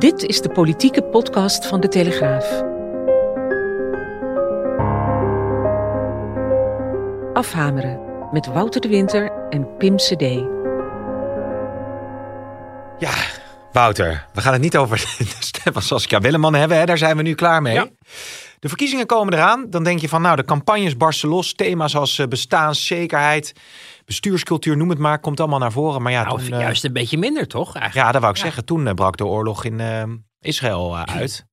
Dit is de politieke podcast van de Telegraaf. Afhameren met Wouter de Winter en Pim CD. Ja, Wouter, we gaan het niet over de stem van Saskia Willeman hebben. Hè? Daar zijn we nu klaar mee. Ja. De verkiezingen komen eraan. Dan denk je van, nou, de campagnes barsten los. Thema's als eh, bestaanszekerheid, bestuurscultuur, noem het maar, komt allemaal naar voren. Maar ja, Nou, toen, eh, juist een beetje minder, toch? Eigenlijk. ja dat wou ik zeggen. Toen eh, brak de oorlog in Israël uit.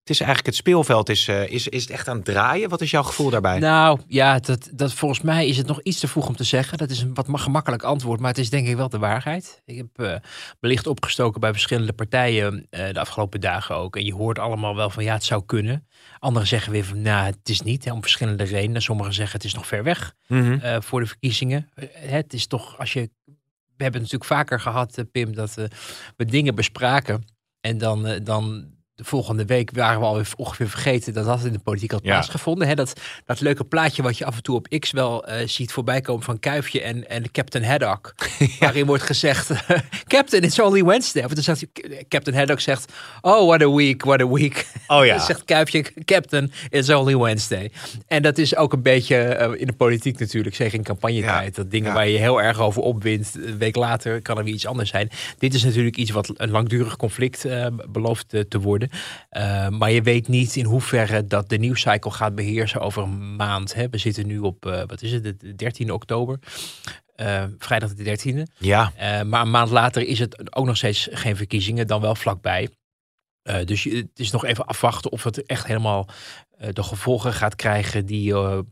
Het is eigenlijk het speelveld is, eh, is, is het echt aan het draaien. Wat is jouw gevoel daarbij? Nou ja, dat, dat, volgens mij is het nog iets te vroeg om te zeggen. Dat is een wat ma- gemakkelijk antwoord, maar het is denk ik wel de waarheid. Ik heb eh belicht opgestoken bij verschillende partijen eh, de afgelopen dagen ook. En je hoort allemaal wel van ja, het zou kunnen. Anderen zeggen weer van nou, het is niet, hè, om verschillende redenen. Sommigen zeggen het is nog ver weg Mhm. voor de verkiezingen. Het is toch, als je. We hebben het natuurlijk vaker gehad, eh, Pim, dat we dingen bespraken. En dan, dan de volgende week waren we alweer ongeveer vergeten dat dat in de politiek had Ja. plaatsgevonden. Dat, dat leuke plaatje wat je af en toe op X wel eh, ziet voorbij komen van Kuifje en, en Captain Haddock. Waarin wordt gezegd, Captain, it's only Wednesday. Of dan zegt hij- Captain Haddock zegt, oh, what a week, what a week. Oh ja. Dan zegt Kuifje, Captain, it's only Wednesday. En dat is ook een beetje eh, in de politiek natuurlijk, zeker in campagnetijd. Dat dingen waar je heel erg over opwint, een week later kan er weer iets anders zijn. Dit is natuurlijk iets wat een langdurig conflict eh, belooft eh, te worden. Uh, maar je weet niet in hoeverre dat de nieuwscycle gaat beheersen over een maand. Hè. We zitten nu op, uh, wat is het, de 13 oktober. Uh, vrijdag de 13e. Ja. Maar een maand later is het ook nog steeds geen verkiezingen, dan wel vlakbij. Dus je, het is nog even afwachten of het echt helemaal de gevolgen gaat krijgen die je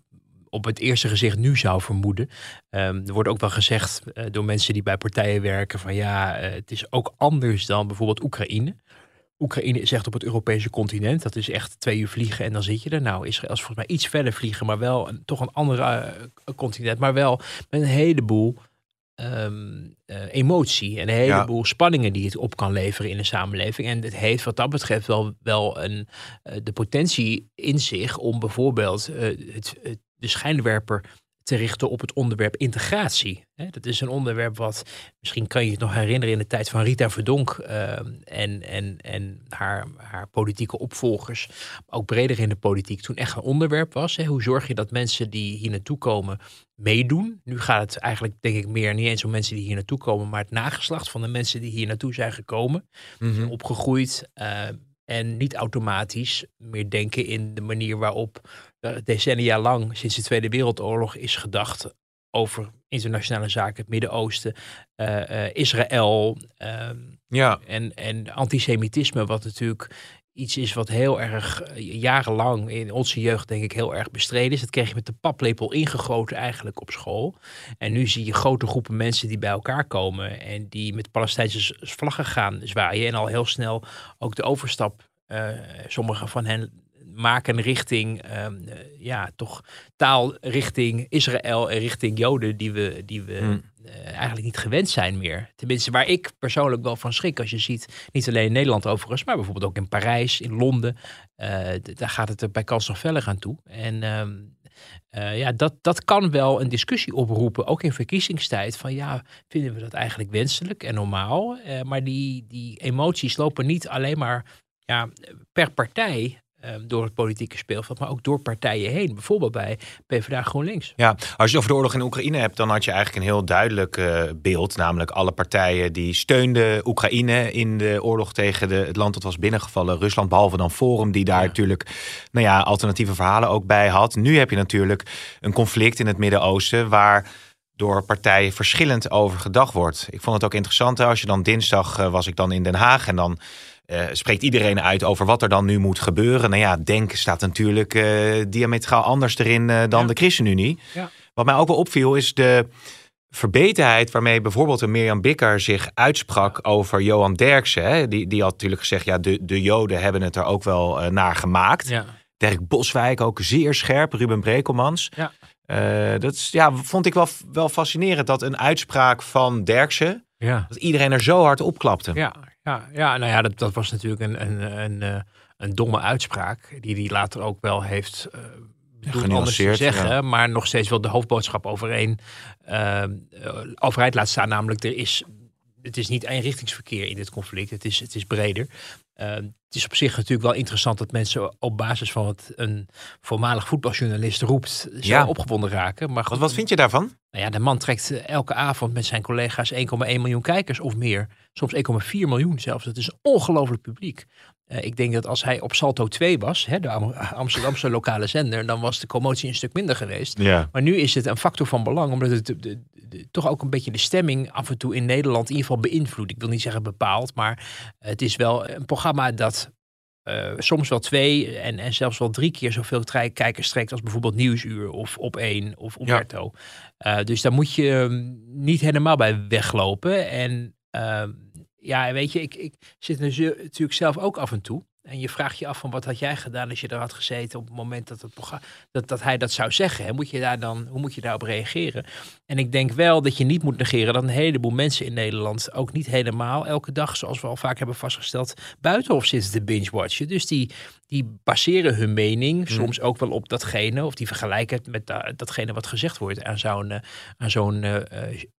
op het eerste gezicht nu zou vermoeden. Um, er wordt ook wel gezegd uh, door mensen die bij partijen werken van ja, het is ook anders dan bijvoorbeeld Oekraïne. Oekraïne is echt op het Europese continent. Dat is echt twee uur vliegen en dan zit je er. Nou, Israël is volgens mij iets verder vliegen, maar wel een, toch een ander uh, continent. Maar wel met een heleboel um, uh, emotie en een heleboel ja. spanningen die het op kan leveren in een samenleving. En het heeft wat dat betreft wel, wel een, uh, de potentie in zich om bijvoorbeeld het, het, de schijnwerper te richten op het onderwerp integratie. Dat is een onderwerp wat, misschien kan je het nog herinneren in de tijd van Rita Verdonk uh, en, en, en haar, haar politieke opvolgers, ook breder in de politiek, toen echt een onderwerp was. Hè? Hoe zorg je dat mensen die hier naartoe komen meedoen? Nu gaat het eigenlijk, denk ik, meer niet eens om mensen die hier naartoe komen, maar het nageslacht van de mensen die hier naartoe zijn gekomen, mm -hmm. opgegroeid. Uh, en niet automatisch meer denken in de manier waarop decennia lang, sinds de Tweede Wereldoorlog, is gedacht over internationale zaken, het Midden-Oosten, uh, uh, Israël uh, ja. en, en antisemitisme, wat natuurlijk iets is wat heel erg eh, jarenlang in onze jeugd denk ik heel erg bestreden is. Dat kreeg je met de paplepel ingegoten eigenlijk op school. En nu zie je grote groepen mensen die bij elkaar komen en die met Palestijnse vlaggen gaan zwaaien en al heel snel ook de overstap, uh, sommige van hen maken richting, uh, ja, toch taal richting Israël en richting Joden die we, die we Hmm. uh, eigenlijk niet gewend zijn meer. Tenminste, waar ik persoonlijk wel van schrik als je ziet, niet alleen in Nederland overigens, maar bijvoorbeeld ook in Parijs, in Londen, uh, daar gaat het er bij kans nog feller aan toe. En uh, ja, dat, dat kan wel een discussie oproepen, ook in verkiezingstijd, van ja, vinden we dat eigenlijk wenselijk en normaal? Uh, maar die, die emoties lopen niet alleen maar ja, per partij door het politieke speelveld, maar ook door partijen heen. Bijvoorbeeld bij PvdA GroenLinks. Ja, als je het over de oorlog in Oekraïne hebt, dan had je eigenlijk een heel duidelijk uh, beeld. Namelijk alle partijen die steunden Oekraïne in de oorlog tegen de, het land dat was binnengevallen. Rusland, behalve dan Forum, die daar ja. natuurlijk nou ja, alternatieve verhalen ook bij had. Nu heb je natuurlijk een conflict in het Midden-Oosten waar door partijen verschillend over gedacht wordt. Ik vond het ook interessant, als je dan dinsdag uh, was ik dan in Den Haag en dan uh, spreekt iedereen uit over wat er dan nu moet gebeuren. Nou ja, Denk staat natuurlijk uh, diametraal anders erin uh, dan ja. de ChristenUnie. Ja. Wat mij ook wel opviel is de, verbetenheid waarmee bijvoorbeeld een Mirjam Bikker zich uitsprak over Johan Derksen. Hè, die, die had natuurlijk gezegd, ja, de, de Joden hebben het er ook wel naar gemaakt. Ja. Dirk Boswijk ook zeer scherp, Ruben Brekelmans. Ja. Dat is, ja, vond ik wel, wel fascinerend dat een uitspraak van Derksen, Ja. dat iedereen er zo hard opklapte. Ja, ja, ja, nou ja, dat, dat was natuurlijk een, een, een, eh, een domme uitspraak. Die hij later ook wel heeft uh, bedoeld anders te zeggen. ja. Maar nog steeds wel de hoofdboodschap overeen, uh, overheid laat staan. Namelijk, er is, het is niet eenrichtingsverkeer in dit conflict. Het is, het is breder. Uh, het is op zich natuurlijk wel interessant dat mensen op basis van wat een voormalig voetbaljournalist roept, zo Ja. opgewonden raken. Maar goed, Wat, vind je daarvan? nou ja, de man trekt eh, elke avond met zijn collega's 1,1 miljoen kijkers of meer. Soms 1,4 miljoen zelfs. Dat is een ongelooflijk publiek. Uh, ik denk dat als hij op Salto 2 was, hè, de Am Amsterdamse lokale zender, dan was de commotie een stuk minder geweest. Ja. Maar nu is het een factor van belang, omdat het de, de, de, toch ook een beetje de stemming af en toe in Nederland in ieder geval beïnvloedt. Ik wil niet zeggen bepaald, maar het is wel een programma dat uh, soms wel twee en, en zelfs wel drie keer zoveel kijkers trekt als bijvoorbeeld Nieuwsuur of Op 1 of Umberto. Ja. Uh, dus daar moet je um, niet helemaal bij weglopen. En uh, ja, weet je, ik, ik zit natuurlijk zelf ook af en toe. En je vraagt je af van wat had jij gedaan als je er had gezeten op het moment dat, het dat, dat hij dat zou zeggen. Hè? Moet je daar dan, hoe moet je daarop reageren? En ik denk wel dat je niet moet negeren dat een heleboel mensen in Nederland ook niet helemaal elke dag, zoals we al vaak hebben vastgesteld, buitenhof zitten te binge-watchen. Dus die, die baseren hun mening hmm. soms ook wel op datgene, of die vergelijken het met da datgene wat gezegd wordt aan zo'n uh, aan zo'n uh,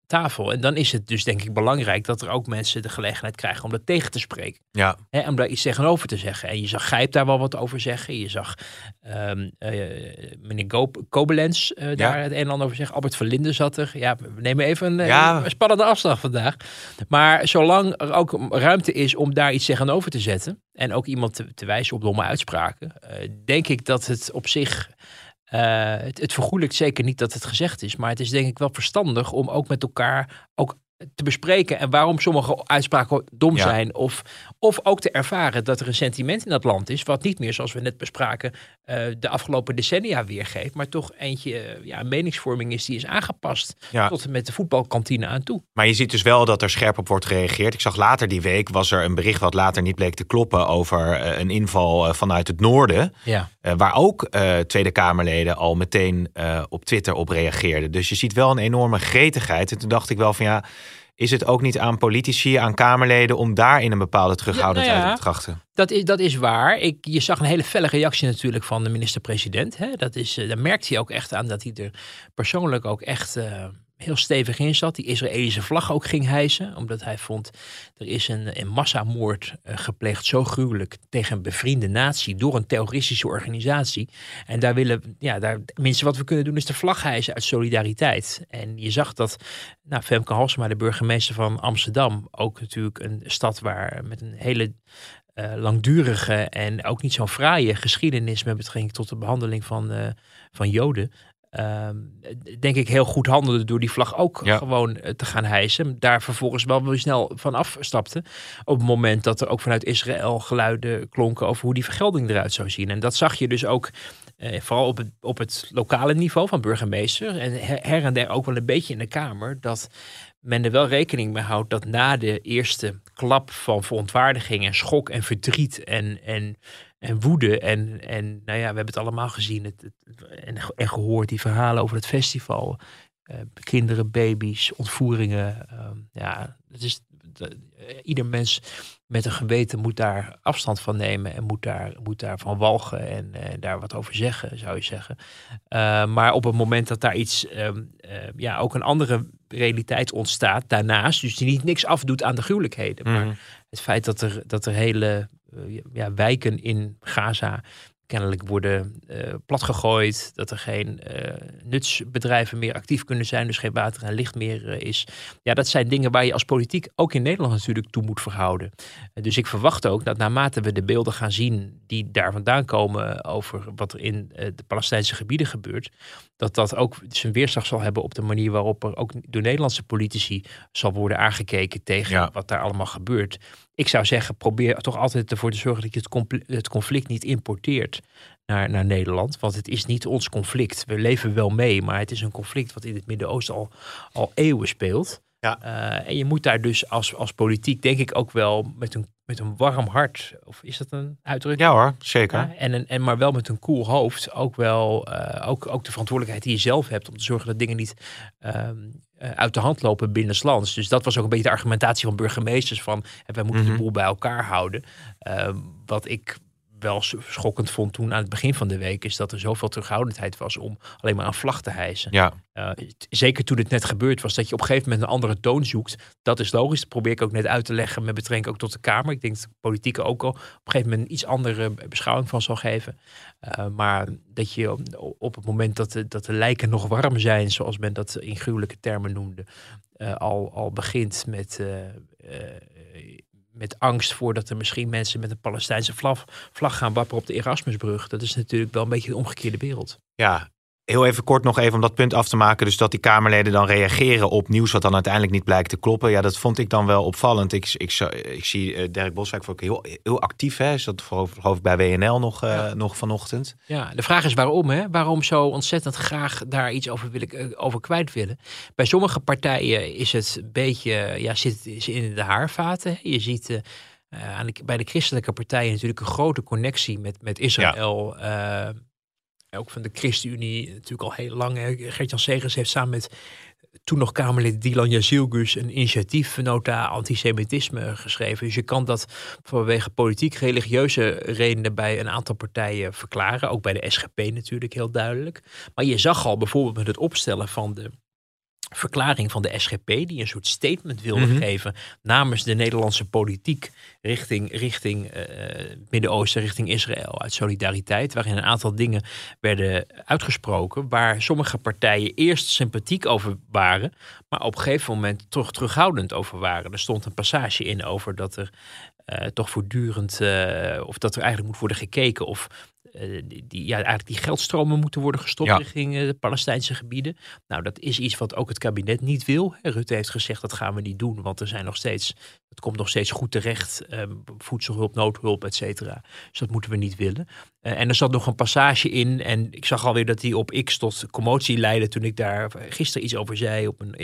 tafel. En dan is het dus denk ik belangrijk dat er ook mensen de gelegenheid krijgen om dat tegen te spreken. Ja. Hè, om daar iets tegenover te zeggen. En je zag Gijp daar wel wat over zeggen. Je zag um, uh, meneer Go Kobelens uh, daar ja. het een en ander over zeggen. Albert van Linden zat er. Ja, we nemen even een, ja. een spannende afslag vandaag. Maar zolang er ook ruimte is om daar iets tegenover te zetten. En ook iemand te, te wijzen op domme uitspraken. Uh, denk ik dat het op zich uh, het, het vergoelijkt zeker niet dat het gezegd is, maar het is denk ik wel verstandig om ook met elkaar ook te bespreken en waarom sommige uitspraken dom Ja. zijn. Of, of ook te ervaren dat er een sentiment in dat land is, wat niet meer, zoals we net bespraken, uh, de afgelopen decennia weergeeft, maar toch eentje, uh, ja, meningsvorming is die is aangepast Ja. tot en met de voetbalkantine aan toe. Maar je ziet dus wel dat er scherp op wordt gereageerd. Ik zag later die week was er een bericht wat later niet bleek te kloppen over eh, een inval eh, vanuit het noorden. Ja. Eh, waar ook eh, Tweede Kamerleden al meteen eh, op Twitter op reageerden. Dus je ziet wel een enorme gretigheid. En toen dacht ik wel van ja, is het ook niet aan politici, aan Kamerleden om daar in een bepaalde terughoudendheid Ja, nou ja. te trachten? Dat is, dat is waar. Ik, je zag een hele felle reactie natuurlijk van de minister-president. hè. Dat is, eh, daar merkte hij ook echt aan dat hij er persoonlijk ook echt eh, heel stevig in zat. Die Israëlische vlag ook ging hijsen. Omdat hij vond, er is een, een massamoord eh, gepleegd zo gruwelijk tegen een bevriende natie door een terroristische organisatie. En daar willen, ja, daar, minste wat we kunnen doen is de vlag hijsen uit solidariteit. En je zag dat, nou, Femke Halsema, de burgemeester van Amsterdam, ook natuurlijk een stad waar met een hele uh, langdurige en ook niet zo'n fraaie geschiedenis met betrekking tot de behandeling van, uh, van Joden. Uh, denk ik heel goed handelde door die vlag ook Ja. gewoon uh, te gaan hijsen. Daar vervolgens wel weer snel van afstapte. Op het moment dat er ook vanuit Israël geluiden klonken over hoe die vergelding eruit zou zien. En dat zag je dus ook uh, vooral op het, op het lokale niveau van burgemeester. En her en der ook wel een beetje in de Kamer. Dat men er wel rekening mee houdt dat na de eerste klap van verontwaardiging en schok en verdriet en, en, en woede en, en nou ja, we hebben het allemaal gezien het, het, en, en gehoord, die verhalen over het festival. Uh, kinderen, baby's, ontvoeringen. Uh, ja, het is, de, ieder mens met een geweten moet daar afstand van nemen en moet daar, moet daar van walgen en uh, daar wat over zeggen, zou je zeggen. Uh, maar op het moment dat daar iets, um, uh, ja, ook een andere realiteit ontstaat daarnaast, dus die niet niks afdoet aan de gruwelijkheden, Mhm. mm. maar het feit dat er, dat er hele ja, wijken in Gaza kennelijk worden uh, platgegooid. Dat er geen uh, nutsbedrijven meer actief kunnen zijn. Dus geen water en licht meer uh, is. Ja, dat zijn dingen waar je als politiek ook in Nederland natuurlijk toe moet verhouden. dus ik verwacht ook dat naarmate we de beelden gaan zien die daar vandaan komen over wat er in de Palestijnse gebieden gebeurt. Dat dat ook zijn weerslag zal hebben op de manier waarop er ook door Nederlandse politici zal worden aangekeken tegen ja. wat daar allemaal gebeurt. Ik zou zeggen, probeer toch altijd ervoor te zorgen dat je het conflict niet importeert. naar, naar Nederland. Want het is niet ons conflict. We leven wel mee, maar het is een conflict wat in het Midden-Oosten al, al eeuwen speelt. Ja. Uh, en je moet daar dus als, als politiek, denk ik, ook wel met een, met een warm hart, of is dat een uitdrukking? Ja hoor, zeker. Ja, en, een, en maar wel met een koel hoofd, ook wel uh, ook, ook de verantwoordelijkheid die je zelf hebt om te zorgen dat dingen niet um, uh, uit de hand lopen binnenlands. Dus dat was ook een beetje de argumentatie van burgemeesters van wij moeten Mhm. de boel bij elkaar houden. Uh, wat ik wel schokkend vond toen aan het begin van de week, is dat er zoveel terughoudendheid was om alleen maar een vlag te hijsen. Ja. Uh, zeker toen het net gebeurd was, dat je op een gegeven moment een andere toon zoekt. Dat is logisch. Dat probeer ik ook net uit te leggen met betrekking ook tot de Kamer. Ik denk dat de politiek ook al op een gegeven moment een iets andere beschouwing van zal geven. Uh, maar dat je op, op, het moment dat de, dat de lijken nog warm zijn, zoals men dat in gruwelijke termen noemde, uh, al, al begint met met angst voor dat er misschien mensen met een Palestijnse vlag, vlag gaan wapperen op de Erasmusbrug. Dat is natuurlijk wel een beetje de omgekeerde wereld. Ja, heel even kort nog even om dat punt af te maken. Dus dat die Kamerleden dan reageren op nieuws wat dan uiteindelijk niet blijkt te kloppen. Ja, dat vond ik dan wel opvallend. Ik, ik, ik zie uh, Dirk Boswijk voor heel, heel actief. Hè. Is dat geloof bij WNL nog, uh, ja. nog vanochtend. Ja, de vraag is waarom. Hè? Waarom zo ontzettend graag daar iets over, wil ik, uh, over kwijt willen. Bij sommige partijen is het een beetje, ja, zit het in de haarvaten. Je ziet... Uh, bij de christelijke partijen natuurlijk een grote connectie met, met Israël. Ja. Ook van de ChristenUnie natuurlijk al heel lang. Gert-Jan Segers heeft samen met toen nog Kamerlid Dylan Jazilgus een initiatiefnota antisemitisme geschreven. Dus je kan dat vanwege politiek-religieuze redenen bij een aantal partijen verklaren. Ook bij de SGP natuurlijk heel duidelijk. Maar je zag al bijvoorbeeld met het opstellen van de verklaring van de SGP, die een soort statement wilde mm -hmm. geven namens de Nederlandse politiek richting, richting uh, Midden-Oosten, richting Israël, uit solidariteit, waarin een aantal dingen werden uitgesproken, waar sommige partijen eerst sympathiek over waren, maar op een gegeven moment toch terughoudend over waren. Er stond een passage in over dat er uh, toch voortdurend, uh, of dat er eigenlijk moet worden gekeken of uh, die, ja, eigenlijk die geldstromen moeten worden gestopt Ja. richting uh, de Palestijnse gebieden. Nou, dat is iets wat ook het kabinet niet wil. Rutte heeft gezegd dat gaan we niet doen, want er zijn nog steeds, het komt nog steeds goed terecht, um, voedselhulp, noodhulp, et cetera. Dus dat moeten we niet willen. Uh, en er zat nog een passage in en ik zag alweer dat die op X tot commotie leidde toen ik daar gisteren iets over zei op, een,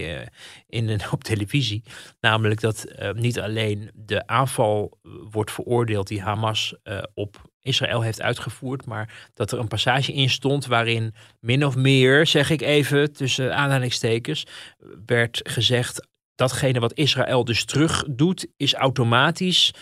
in een, op televisie. Namelijk dat niet alleen de aanval wordt veroordeeld die Hamas op Israël heeft uitgevoerd, maar dat er een passage in stond waarin min of meer, zeg ik even tussen aanhalingstekens, werd gezegd datgene wat Israël dus terug doet, is automatisch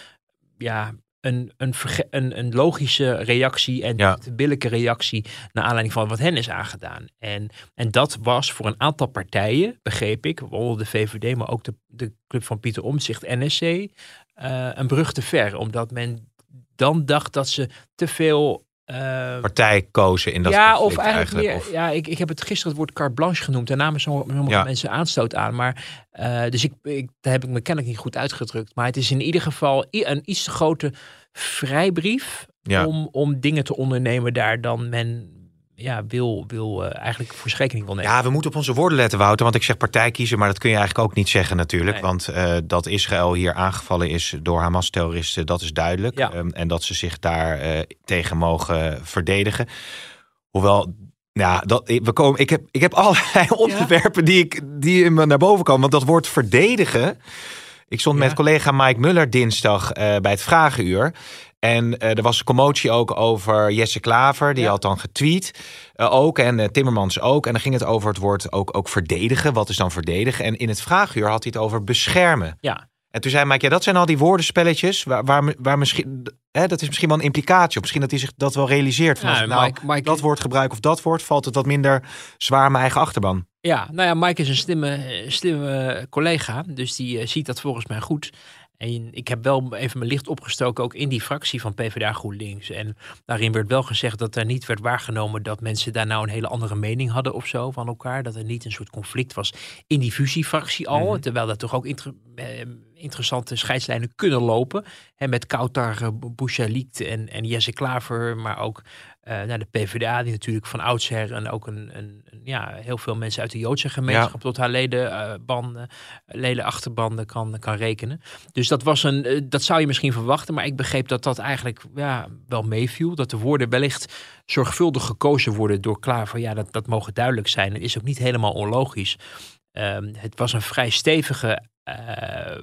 ja, een, een, een, een logische reactie en Ja. een billijke reactie naar aanleiding van wat hen is aangedaan. En, en dat was voor een aantal partijen, begreep ik, waaronder de VVD, maar ook de, de club van Pieter Omtzigt, NSC, eh, een brug te ver. Omdat men dan dacht dat ze te veel. eh, Partij kozen in dat ja, of eigenlijk, meer. of- Ja, ik, ik heb het gisteren het woord carte blanche genoemd. Daar namen sommige Ja. mensen aanstoot aan. Maar, eh, dus ik, ik, daar heb ik me kennelijk niet goed uitgedrukt. Maar het is in ieder geval een iets te grote vrijbrief. Ja. Om, om dingen te ondernemen daar dan men ja, wil, wil eh, eigenlijk voor rekening wil nemen. Ja, we moeten op onze woorden letten, Wouter. Want ik zeg partij kiezen, maar dat kun je eigenlijk ook niet zeggen natuurlijk. Nee. Want eh, dat Israël hier aangevallen is door Hamas-terroristen, dat is duidelijk. Ja. Ehm, en dat ze zich daar eh, tegen mogen verdedigen. Hoewel, ja, dat, ik- we komen, ik, heb, ik heb allerlei onderwerpen die, ik, die in me naar boven komen. Want dat woord verdedigen... Ik stond Ja. met collega Mike Muller dinsdag bij het Vragenuur. En eh, er was een commotie ook over Jesse Klaver. Die Ja. had dan getweet eh, ook. En eh, Timmermans ook. En dan ging het over het woord ook, ook verdedigen. Wat is dan verdedigen? En in het Vraaguur had hij het over beschermen. Ja, En toen zei Mike, ja, dat zijn al die woordenspelletjes. Waar, waar, waar misschien, hè, dat is misschien wel een implicatie. Of misschien dat hij zich dat wel realiseert. Van Ja, als ik nou Mike- Mike- dat woord gebruik of dat woord, valt het wat minder zwaar aan mijn eigen achterban. Ja, nou ja, Mike is een slimme, slimme collega, dus die ziet dat volgens mij goed. En ik heb wel even mijn licht opgestoken, ook in die fractie van PvdA GroenLinks. En daarin werd wel gezegd dat er niet werd waargenomen dat mensen daar nou een hele andere mening hadden of zo van elkaar. Dat er niet een soort conflict was in die fusiefractie al. Mhm. Terwijl dat toch ook inter- interessante scheidslijnen kunnen lopen. En met Kautar, uh, Bouchalikt en, en Jesse Klaver, maar ook uh, naar de PvdA, die natuurlijk van oudsher en ook een, een, ja, heel veel mensen uit de Joodse gemeenschap tot haar ledenbanden, ledenachterbanden kan, kan rekenen. Dus dat was een, dat zou je misschien verwachten, maar ik begreep dat dat eigenlijk ja, wel meeviel. Dat de woorden wellicht zorgvuldig gekozen worden door Klaver. Ja, dat, dat mogen duidelijk zijn. Het is ook niet helemaal onlogisch. Um, het was een vrij stevige uh,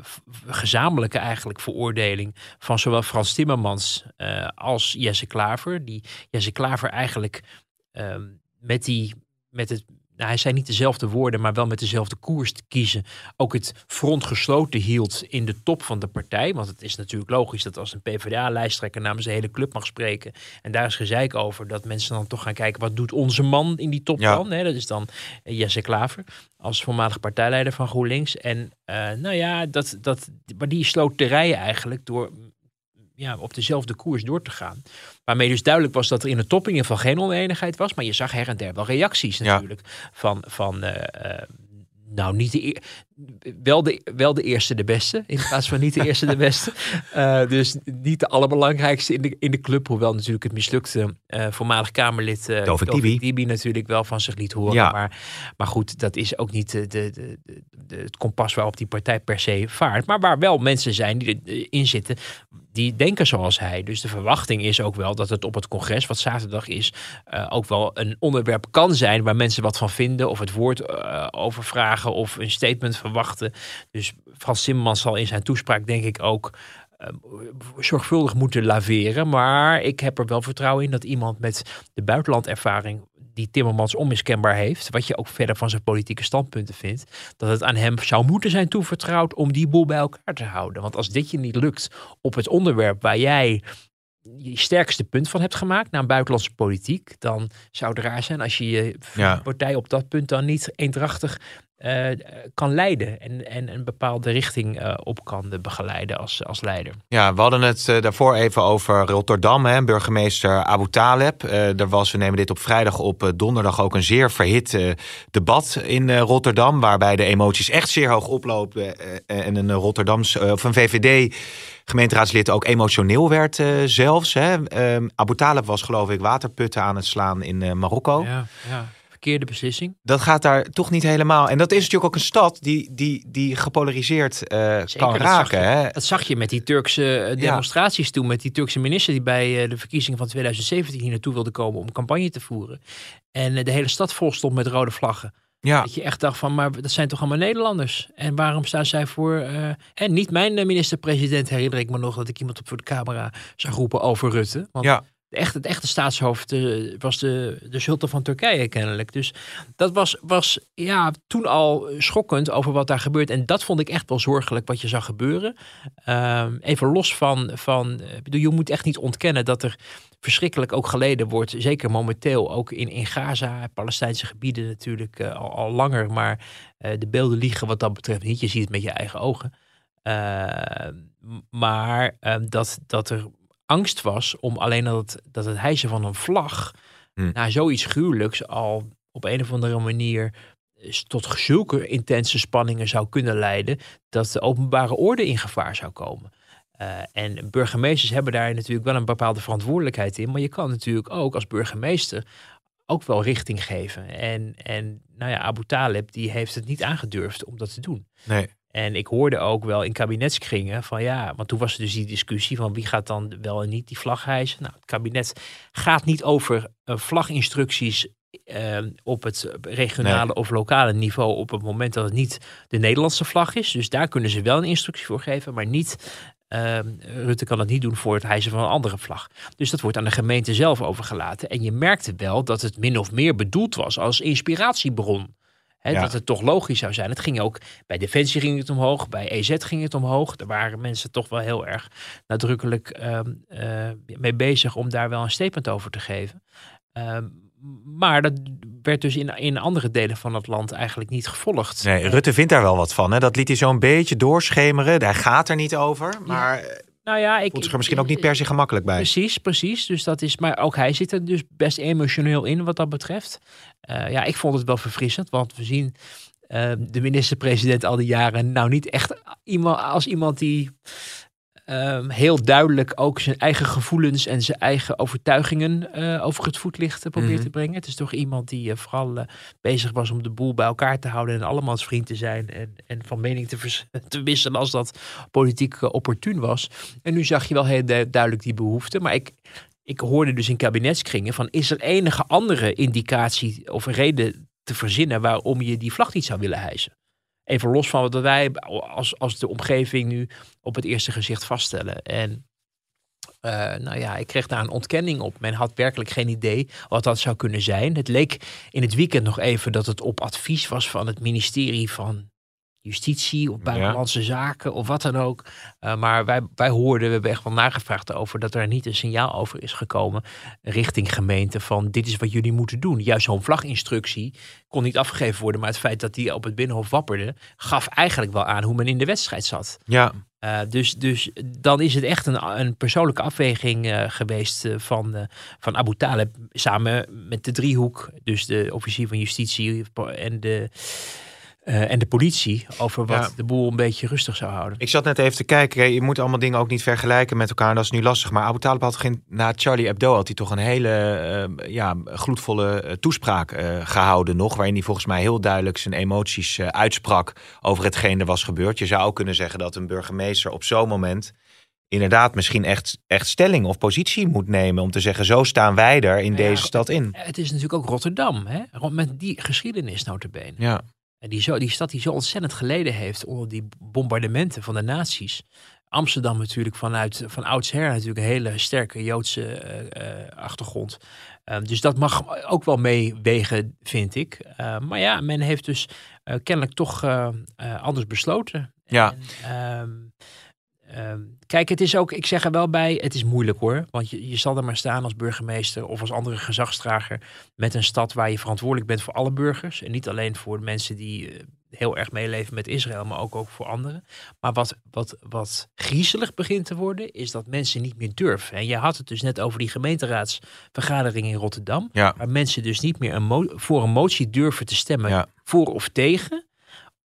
gezamenlijke eigenlijk veroordeling van zowel Frans Timmermans uh, als Jesse Klaver. Die Jesse Klaver eigenlijk uh, met, die, met het nou, hij zei niet dezelfde woorden, maar wel met dezelfde koers te kiezen. Ook het front gesloten hield in de top van de partij. Want het is natuurlijk logisch dat als een PvdA-lijsttrekker namens de hele club mag spreken. En daar is gezeik over dat mensen dan toch gaan kijken. Wat doet onze man in die top dan? dat is dan Jesse Klaver als voormalig partijleider van GroenLinks. En uh, nou ja, dat, dat, maar die sloot de rijen eigenlijk door ja, op dezelfde koers door te gaan. Waarmee dus duidelijk was dat er in de top in ieder geval geen oneenigheid was. Maar je zag her en der wel reacties natuurlijk. Van, van uh, nou, niet de, wel, de, wel de eerste de beste, in plaats van niet de eerste de beste. Uh, dus niet de allerbelangrijkste in de, in de club. Hoewel natuurlijk het mislukte uh, voormalig Kamerlid uh, Dibi natuurlijk wel van zich liet horen. Ja. Maar, maar goed, dat is ook niet de, de, de, de, het kompas waarop die partij per se vaart. Maar waar wel mensen zijn die erin zitten, die denken zoals hij. Dus de verwachting is ook wel dat het op het congres, wat zaterdag is, ook wel een onderwerp kan zijn waar mensen wat van vinden. Of het woord over vragen of een statement van verwachten. Dus Frans Timmermans zal in zijn toespraak denk ik ook uh, zorgvuldig moeten laveren. Maar ik heb er wel vertrouwen in dat iemand met de buitenlandervaring die Timmermans onmiskenbaar heeft, wat je ook verder van zijn politieke standpunten vindt, dat het aan hem zou moeten zijn toevertrouwd om die boel bij elkaar te houden. Want als dit je niet lukt op het onderwerp waar jij je sterkste punt van hebt gemaakt naar een buitenlandse politiek, dan zou het raar zijn als je je partij op dat punt dan niet eendrachtig uh, kan leiden en, en een bepaalde richting uh, op kan begeleiden als, als leider. Ja, we hadden het uh, daarvoor even over Rotterdam, hè, burgemeester Abu Taleb. er was, we nemen dit op vrijdag op, donderdag ook een zeer verhit debat in Rotterdam, waarbij de emoties echt zeer hoog oplopen en een Rotterdams of een VVD gemeenteraadslid ook emotioneel werd zelfs. Hè. Ehm, Abu Taleb was geloof ik waterputten aan het slaan in Marokko. Ja, ja verkeerde beslissing. Dat gaat daar toch niet helemaal. En dat is natuurlijk ook een stad die, die, die gepolariseerd uh, kan raken. Dat zag, je, hè? dat zag je met die Turkse eh, demonstraties ja. toen. Met die Turkse minister die bij uh, de verkiezingen van 2017 hier naartoe wilde komen om campagne te voeren. En de hele stad vol stond met rode vlaggen. Ja. Dat je echt dacht van, maar dat zijn toch allemaal Nederlanders? En waarom staan zij voor... Uh, en niet mijn minister-president herinner ik me nog dat ik iemand op voor de camera zag roepen over Rutte. Want ja de echte, het echte staatshoofd uh, was de, de sultan van Turkije kennelijk. Dus dat was, was ja, toen al schokkend over wat daar gebeurt. En dat vond ik echt wel zorgelijk wat je zag gebeuren. Uh, even los van, van bedoel, je moet echt niet ontkennen dat er verschrikkelijk ook geleden wordt. Zeker momenteel ook in, in Gaza, Palestijnse gebieden natuurlijk uh, al, al, langer. Maar de beelden liegen wat dat betreft niet. Je ziet het met je eigen ogen. Ehm, maar ehm, dat, dat er angst was om alleen dat het, dat het hijsen van een vlag hm. naar zoiets gruwelijks al op een of andere manier tot zulke intense spanningen zou kunnen leiden dat de openbare orde in gevaar zou komen. Uh, en burgemeesters hebben daar natuurlijk wel een bepaalde verantwoordelijkheid in, maar je kan natuurlijk ook als burgemeester ook wel richting geven. En, en nou ja, Abu Talib die heeft het niet aangedurfd om dat te doen. Nee. En ik hoorde ook wel in kabinetskringen van ja, want toen was er dus die discussie van wie gaat dan wel en niet die vlag hijsen. Nou, het kabinet gaat niet over uh, vlaginstructies uh, op het regionale of lokale niveau op het moment dat het niet de Nederlandse vlag is. Dus daar kunnen ze wel een instructie voor geven, maar niet. Uh, Rutte kan het niet doen voor het hijsen van een andere vlag. Dus dat wordt aan de gemeente zelf overgelaten. En je merkte wel dat het min of meer bedoeld was als inspiratiebron. Dat het toch logisch zou zijn. Het ging ook bij Defensie ging het omhoog, bij EZ ging het omhoog. Daar waren mensen toch wel heel erg nadrukkelijk ehm, eh, mee bezig om daar wel een statement over te geven. Ehm, maar dat werd dus in, in andere delen van het land eigenlijk niet gevolgd. Nee, Rutte vindt daar wel wat van. Hè? Dat liet hij zo'n beetje doorschemeren. Daar gaat er niet over. Maar nou ja, ik, voelt zich er misschien ook niet per se gemakkelijk bij. Precies, precies. Dus dat is, maar ook hij zit er dus best emotioneel in wat dat betreft. Uh, ja, ik vond het wel verfrissend, want we zien uh, de minister-president al die jaren nou niet echt iemand, als iemand die ehm, heel duidelijk ook zijn eigen gevoelens en zijn eigen overtuigingen eh, over het voetlicht eh, probeert Mhm. te brengen. Het is toch iemand die eh, vooral bezig was om de boel bij elkaar te houden en allemans vriend te zijn en, en van mening te, te wisselen als dat politiek opportun was. En nu zag je wel heel du- duidelijk die behoefte. Maar ik, ik hoorde dus in kabinetskringen van is er enige andere indicatie of reden te verzinnen waarom je die vlag niet zou willen hijsen? Even los van wat wij als, als de omgeving nu op het eerste gezicht vaststellen. En eh, nou ja, ik kreeg daar een ontkenning op. Men had werkelijk geen idee wat dat zou kunnen zijn. Het leek in het weekend nog even dat het op advies was van het ministerie van Justitie of Buitenlandse Zaken of wat dan ook. Eh, maar wij, wij hoorden, we hebben echt wel nagevraagd over dat er niet een signaal over is gekomen richting gemeente van dit is wat jullie moeten doen. Juist zo'n vlaginstructie kon niet afgegeven worden, maar het feit dat die op het Binnenhof wapperde, gaf eigenlijk wel aan hoe men in de wedstrijd zat. Ja, Uh, dus, dus dan is het echt een, een persoonlijke afweging uh, geweest van, van Abu Talib samen met de driehoek. Dus de officier van justitie en de, en de politie. Over wat ja. de boel een beetje rustig zou houden. Ik zat net even te kijken. Je moet allemaal dingen ook niet vergelijken met elkaar. Dat is nu lastig. Maar Abu Talib had geen, na Charlie Hebdo had hij toch een hele ja, gloedvolle toespraak gehouden nog. Waarin hij volgens mij heel duidelijk zijn emoties uitsprak over hetgeen er was gebeurd. Je zou ook kunnen zeggen dat een burgemeester op zo'n moment inderdaad misschien echt, echt stelling of positie moet nemen. Om te zeggen, zo staan wij er in ja, deze stad in. Het is natuurlijk ook Rotterdam. Hè? Met die geschiedenis notabene. Ja. Die, zo, die stad die zo ontzettend geleden heeft onder die bombardementen van de nazi's. Amsterdam natuurlijk vanuit van oudsher natuurlijk een hele sterke Joodse uh, uh, achtergrond. Uh, dus dat mag ook wel meewegen, vind ik. Uh, maar ja, men heeft dus uh, kennelijk toch anders besloten. Ja. En, Um, kijk, het is ook, ik zeg er wel bij, het is moeilijk hoor. Want je, je zal er maar staan als burgemeester of als andere gezagsdrager met een stad waar je verantwoordelijk bent voor alle burgers. En niet alleen voor de mensen die uh, heel erg meeleven met Israël, maar ook, ook voor anderen. Maar wat, wat, wat griezelig begint te worden, is dat mensen niet meer durven. En je had het dus net over die gemeenteraadsvergadering in Rotterdam. Ja. Waar mensen dus niet meer een voor een motie durven te stemmen, ja. voor of tegen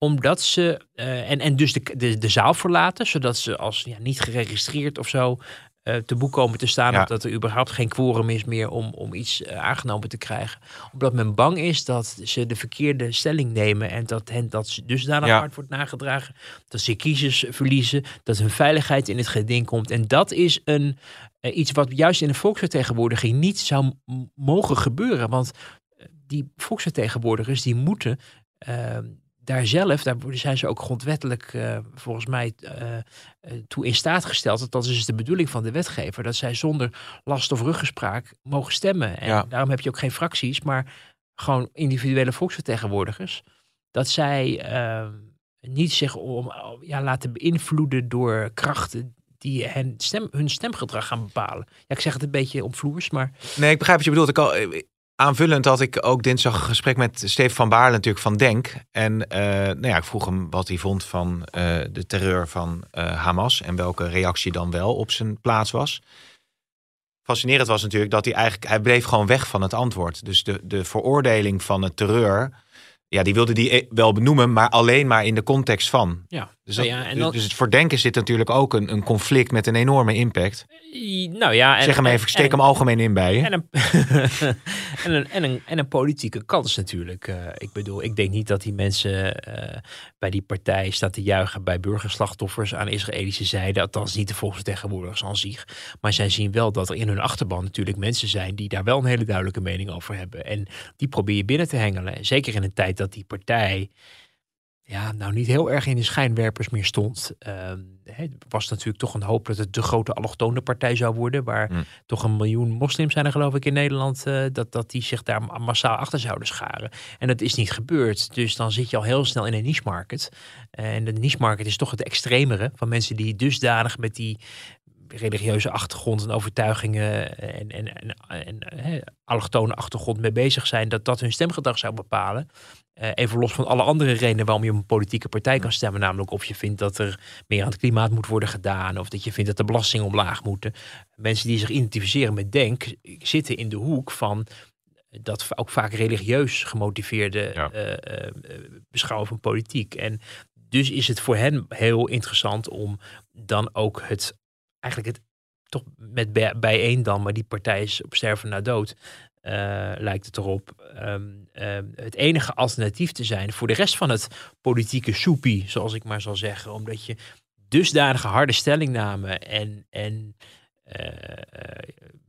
omdat ze, uh, en, en dus de, de, de zaal verlaten, zodat ze als ja, niet geregistreerd of zo uh, te boek komen te staan. Ja. Of dat er überhaupt geen quorum is meer om, om iets uh, aangenomen te krijgen. Omdat men bang is dat ze de verkeerde stelling nemen en dat hen dat dusdanig Ja. hard wordt nagedragen. Dat ze kiezers verliezen, dat hun veiligheid in het geding komt. En dat is een, uh, iets wat juist in de volksvertegenwoordiging niet zou mogen gebeuren. Want eh, die volksvertegenwoordigers die moeten uh, daar zelf, daar zijn ze ook grondwettelijk uh, volgens mij uh, toe in staat gesteld. Dat, dat is de bedoeling van de wetgever. Dat zij zonder last of ruggespraak mogen stemmen. En Ja. daarom heb je ook geen fracties, maar gewoon individuele volksvertegenwoordigers. Dat zij uh, niet zich om, ja, laten beïnvloeden door krachten die hen stem, hun stemgedrag gaan bepalen. Ja, ik zeg het een beetje omvloers, maar Nee, ik begrijp wat je bedoelt. Ik al, eh, aanvullend had ik ook dinsdag een gesprek met Steven van Baarle natuurlijk van Denk. En uh, nou ja, ik vroeg hem wat hij vond van uh, de terreur van uh, Hamas. En welke reactie dan wel op zijn plaats was. Fascinerend was natuurlijk dat hij eigenlijk... Hij bleef gewoon weg van het antwoord. Dus de, de veroordeling van het terreur... Ja, die wilde die wel benoemen, maar alleen maar in de context van. Ja. Dus, dat, ja, en dan, dus het voor denken zit natuurlijk ook een, een conflict met een enorme impact. Nou ja, en, zeg hem even, ik steek en, hem algemeen in bij je. En een, en een, en een, en een politieke kans natuurlijk. Uh, ik bedoel, ik denk niet dat die mensen uh, bij die partij staan te juichen bij burgerslachtoffers aan Israëlische zijde. Althans niet de volksvertegenwoordigers aan zich. Maar zij zien wel dat er in hun achterban natuurlijk mensen zijn die daar wel een hele duidelijke mening over hebben. En die probeer je binnen te hengelen. Zeker in een tijd dat die partij ja, nou niet heel erg in de schijnwerpers meer stond. Uh, het was natuurlijk toch een hoop dat het de grote allochtone partij zou worden. Waar Hmm. mm. toch een miljoen moslims zijn er geloof ik in Nederland. Uh, dat, dat die zich daar massaal achter zouden scharen. En dat is niet gebeurd. Dus dan zit je al heel snel in een niche market. En de niche market is toch het extremere van mensen die dusdanig met die religieuze achtergrond en overtuigingen en, en, en, en, en allochtone achtergrond mee bezig zijn, dat dat hun stemgedrag zou bepalen. Uh, even los van alle andere redenen waarom je op een politieke partij kan stemmen. Namelijk of je vindt dat er meer aan het klimaat moet worden gedaan. Of dat je vindt dat de belastingen omlaag moeten. Mensen die zich identificeren met Denk zitten in de hoek van dat ook vaak religieus gemotiveerde Ja. uh, uh, beschouwen van politiek. En dus is het voor hen heel interessant om dan ook het, eigenlijk het, toch met bij- bijeen dan, maar die partij is op sterven na dood, eh, lijkt het erop, ehm, ehm, het enige alternatief te zijn voor de rest van het politieke soepie, zoals ik maar zal zeggen. Omdat je dusdanige harde stellingnamen en, en eh,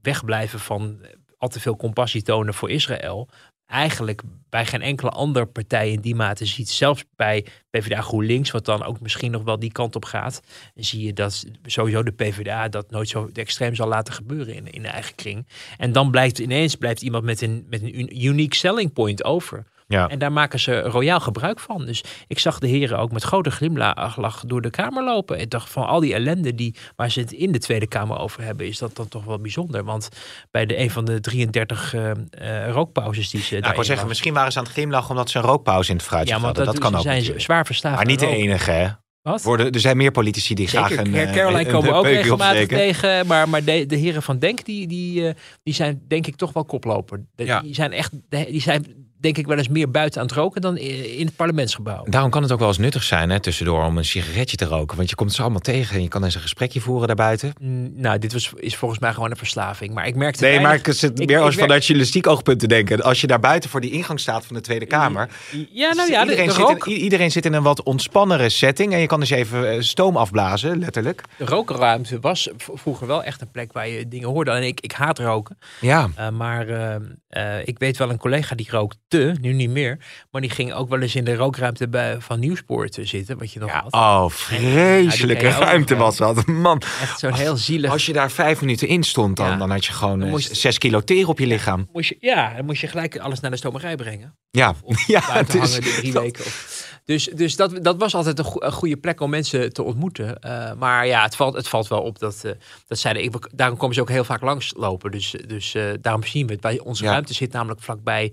wegblijven van al te veel compassie tonen voor Israël. Eigenlijk bij geen enkele andere partij in die mate ziet. Zelfs bij PvdA GroenLinks, wat dan ook misschien nog wel die kant op gaat. Zie je dat sowieso de PvdA dat nooit zo extreem zal laten gebeuren in, in de eigen kring. En dan blijft ineens blijft iemand met een, met een un- unique selling point over. Ja. En daar maken ze royaal gebruik van. Dus ik zag de heren ook met grote glimlach door de Kamer lopen. Ik dacht van al die ellende die, waar ze het in de Tweede Kamer over hebben, is dat dan toch wel bijzonder. Want bij de een van de 33 eh, eh, rookpauzes die ze Nou, ik wil zeggen, misschien waren ze aan het glimlachen omdat ze een rookpauze in het fruit ja, hadden. dat, Dat, kan ze ook zijn natuurlijk. zwaar verslaafd. Maar niet de enige, hè? Wat? Worden, er zijn meer politici die graag een, eh, Caroline een- komen een ook regelmatig tegen. Maar, maar de, de heren van Denk, die, die, die zijn denk ik toch wel koploper. De- Ja. Die zijn echt, die zijn denk ik wel eens meer buiten aan het roken dan in het parlementsgebouw. Daarom kan het ook wel eens nuttig zijn hè, tussendoor om een sigaretje te roken. Want je komt ze allemaal tegen en je kan eens een gesprekje voeren daarbuiten. Mm, Nou, dit was, is volgens mij gewoon een verslaving. Maar ik merkte Nee, maar ik zit meer ik als vanuit journalistiek oogpunt te denken. Als je daar buiten voor die ingang staat van de Tweede Kamer. Ja, nou ja, de, iedereen, de zit rook, in, i- iedereen zit in een wat ontspannere setting. En je kan dus even eh, stoom afblazen, letterlijk. de rookruimte was vroeger wel echt een plek waar je dingen hoorde. En ik, ik haat roken. Ja. Uh, maar uh, uh, ik weet wel een collega die rookte, nu niet meer. Maar die ging ook wel eens in de rookruimte bij, van Nieuwspoort zitten, wat je nog ja. had. Oh, vreselijke Ja, je ook ruimte was dat. Man, Echt zo'n heel zielig... als je daar vijf minuten in stond, dan, Ja. dan had je gewoon Dan eh, moest- zes kilo teer op je lichaam. Moest je, ja, dan moest je gelijk alles naar de stomerij brengen. Ja, Of is- hangen de drie weken. Of, dus dus dat, dat was altijd een, go- een goede plek om mensen te ontmoeten. Uh, maar ja, het valt, het valt wel op dat, uh, dat zeiden, ik, daarom komen ze ook heel vaak langslopen. Dus, dus uh, daarom zien we het. Bij onze ruimte zit namelijk vlakbij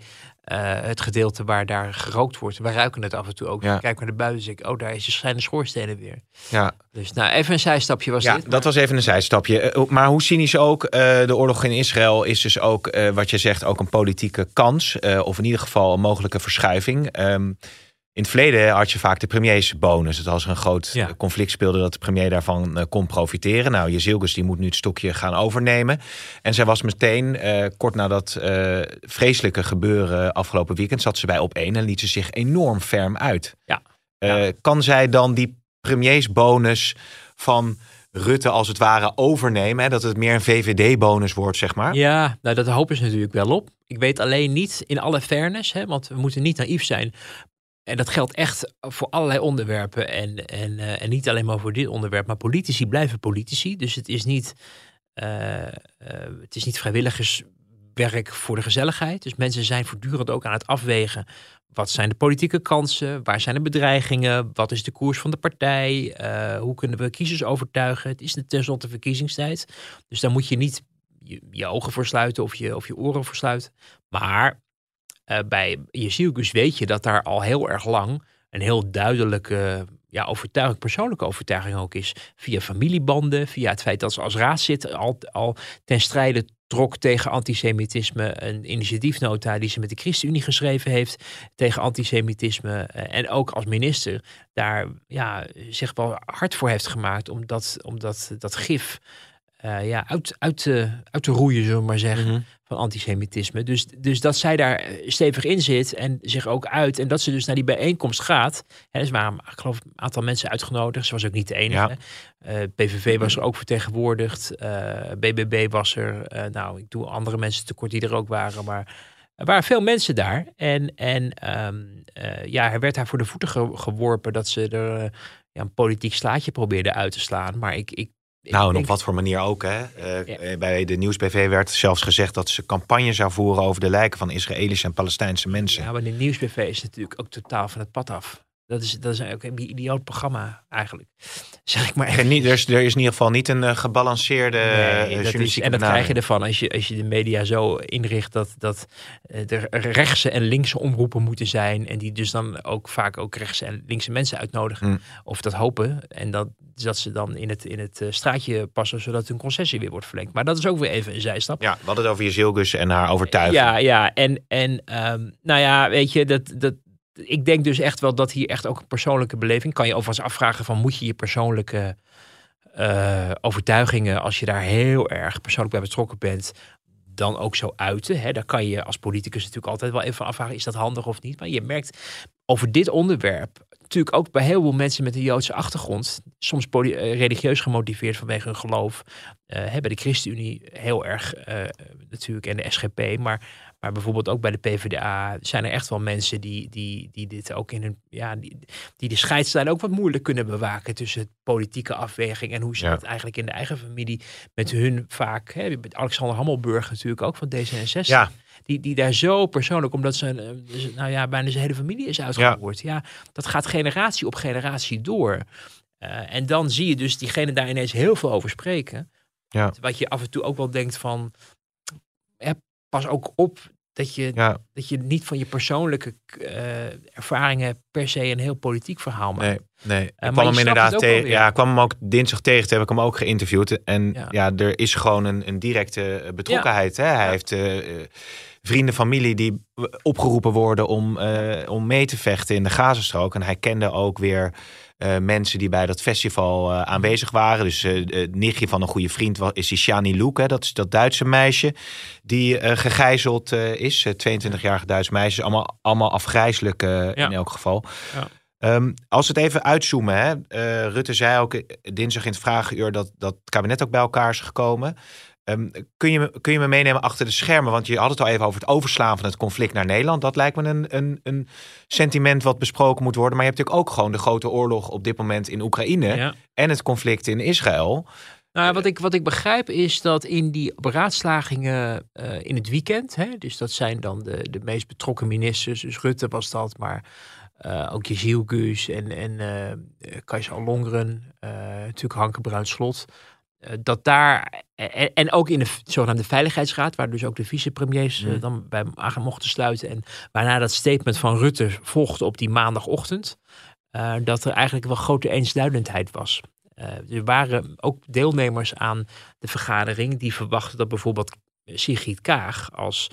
uh, het gedeelte waar daar gerookt wordt. Wij ruiken het af en toe ook. Ja. Kijk naar de buiten ik, oh, daar is, zijn de schoorstenen weer. ja. Dus nou, even een zijstapje was Ja, dit. dat was even een zijstapje. Eh, Maar hoe cynisch ook, eh, de oorlog in Israël is dus ook, eh, wat je zegt, ook een politieke kans. eh, of in ieder geval een mogelijke verschuiving. Ehm, in het verleden had je vaak de premiersbonus. Dat als er een groot Ja. eh, conflict speelde, dat de premier daarvan eh, kon profiteren. Nou, Jezilgus die moet nu het stokje gaan overnemen. En zij was meteen, eh, kort na dat vreselijke gebeuren afgelopen weekend, zat ze bij op één en liet ze zich enorm ferm uit. Ja. Kan zij dan die premiersbonus van Rutte als het ware overnemen? Hè? Dat het meer een VVD-bonus wordt, zeg maar. Ja, nou, dat hopen ze natuurlijk wel op. Ik weet alleen niet, in alle fairness, hè, want we moeten niet naïef zijn. En dat geldt echt voor allerlei onderwerpen. En, en, uh, en niet alleen maar voor dit onderwerp. Maar politici blijven politici. Dus het is niet, uh, uh, het is niet vrijwilligerswerk voor de gezelligheid. Dus mensen zijn voortdurend ook aan het afwegen. Wat zijn de politieke kansen? Waar zijn de bedreigingen? Wat is de koers van de partij? Hoe kunnen we kiezers overtuigen? Het is tenslotte verkiezingstijd. Dus daar moet je niet je, je ogen voor sluiten of je, of je oren voor sluiten. Maar uh, bij Jezielkus weet je dat daar al heel erg lang een heel duidelijke ja, overtuiging, persoonlijke overtuiging ook is. Via familiebanden, via het feit dat ze als raadzitter al, al ten strijde trok tegen antisemitisme. Een initiatiefnota die ze met de ChristenUnie geschreven heeft tegen antisemitisme. En ook als minister daar ja, zich wel hard voor heeft gemaakt om dat, om dat, dat gif uh, ja, uit, uit, te, uit te roeien, zullen we maar zeggen, mm -hmm. van antisemitisme. Dus, dus dat zij daar stevig in zit en zich ook uit. En dat ze dus naar die bijeenkomst gaat. En er waren, ik geloof, een aantal mensen uitgenodigd. Ze was ook niet de enige. Ja. Uh, PVV was er ook vertegenwoordigd. BBB was er. Nou, ik doe andere mensen tekort die er ook waren. Maar er waren veel mensen daar. En, en um, ja, er werd haar voor de voeten ge geworpen dat ze er ja, een politiek slaatje probeerde uit te slaan. Maar ik, ik nou, en op wat voor manier ook. Hè? Uh, ja. Bij de Nieuwsbv werd zelfs gezegd dat ze campagne zou voeren over de lijken van Israëlische en Palestijnse mensen. Ja, maar de Nieuwsbv is natuurlijk ook totaal van het pad af. Dat is, dat is ook een idioot programma eigenlijk. Zeg ik maar niet, er, is, er is in ieder geval niet een uh, gebalanceerde nee, uh, dat is, En dat krijg je ervan als je, als je de media zo inricht dat, dat er rechtse en linkse omroepen moeten zijn. En die dus dan ook vaak ook rechtse en linkse mensen uitnodigen. Mm. Of dat hopen. En dat, dat ze dan in het, in het straatje passen zodat hun concessie weer wordt verlengd. Maar dat is ook weer even een zijstap. Ja, we hadden het over Jezilgus en haar overtuiging. Ja, ja. En, en um, nou ja, weet je, dat, dat, ik denk dus echt wel dat hier echt ook een persoonlijke beleving. Kan je overigens afvragen van moet je je persoonlijke uh, overtuigingen, als je daar heel erg persoonlijk bij betrokken bent, dan ook zo uiten. Hè? Daar kan je als politicus natuurlijk altijd wel even van afvragen, is dat handig of niet? Maar je merkt over dit onderwerp, natuurlijk ook bij heel veel mensen met een Joodse achtergrond, soms eh, religieus gemotiveerd vanwege hun geloof, uh, bij de ChristenUnie heel erg natuurlijk en de SGP, maar maar bijvoorbeeld ook bij de PvdA zijn er echt wel mensen die, die, die dit ook in hun. Ja, die, die de scheidslijn ook wat moeilijk kunnen bewaken tussen politieke afweging en hoe ze het eigenlijk in de eigen familie met hun vaak. Hè, met Alexander Hammelburg natuurlijk ook van D66. Ja. Die, die daar zo persoonlijk, omdat ze dus, nou ja, bijna zijn hele familie is uitgevoerd. Ja. ja, dat gaat generatie op generatie door. Uh, en dan zie je dus diegene daar ineens heel veel over spreken. Ja. Wat je af en toe ook wel denkt van, pas ook op dat je, dat je niet van je persoonlijke uh, ervaringen per se een heel politiek verhaal maakt. Nee, nee. Uh, ik kwam hem inderdaad tegen. Ja, ik kwam hem ook dinsdag tegen. Toen heb ik hem ook geïnterviewd. En ja, er is gewoon een, een directe betrokkenheid. Hè? Hij heeft uh, vrienden, familie die opgeroepen worden om, om mee te vechten in de Gazastrook. En hij kende ook weer uh, mensen die bij dat festival uh, aanwezig waren. Dus uh, het nichtje van een goede vriend was, is die Shani Luke. Hè? Dat is dat Duitse meisje die gegijzeld is. 22-jarige Duitse meisje. Allemaal, allemaal afgrijzelijk ja. in elk geval. Ja. Um, als we het even uitzoomen. Hè? Rutte zei ook dinsdag in het vragenuur dat, dat het kabinet ook bij elkaar is gekomen. Um, kun, je, kun je me meenemen achter de schermen? Want je had het al even over het overslaan van het conflict naar Nederland. Dat lijkt me een, een, een sentiment wat besproken moet worden. Maar je hebt natuurlijk ook gewoon de grote oorlog op dit moment in Oekraïne. En het conflict in Israël. Nou, wat ik, wat ik begrijp is dat in die beraadslagingen uh, in het weekend, hè, dus dat zijn dan de, de meest betrokken ministers, dus Rutte was dat, maar uh, ook Jeziel Guus en, en uh, Kajsa Longren, natuurlijk Hanke Bruin Slot. Eh, dat daar, en, en, ook in de zogenaamde Veiligheidsraad, waar dus ook de vicepremiers mm. dan bij aan mochten sluiten. En waarna dat statement van Rutte volgde op die maandagochtend, uh, dat er eigenlijk wel grote eensluidendheid was. Uh, er waren ook deelnemers aan de vergadering die verwachten dat bijvoorbeeld Sigrid Kaag als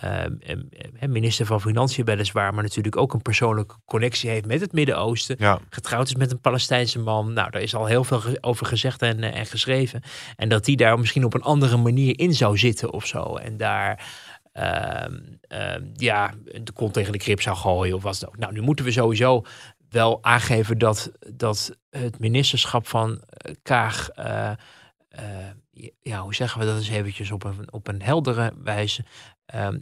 Ehm, minister van Financiën weliswaar, maar natuurlijk ook een persoonlijke connectie heeft met het Midden-Oosten. Getrouwd is met een Palestijnse man. Nou, daar is al heel veel over gezegd en, eh, en geschreven. En dat die daar misschien op een andere manier in zou zitten of zo. En daar. Uh, uh, ja, de kont tegen de krip zou gooien of was het ook. Nou, nu moeten we sowieso wel aangeven dat, dat het ministerschap van eh, Kaag, uh, ja, hoe zeggen we dat eens eventjes op een, op een heldere wijze, Um,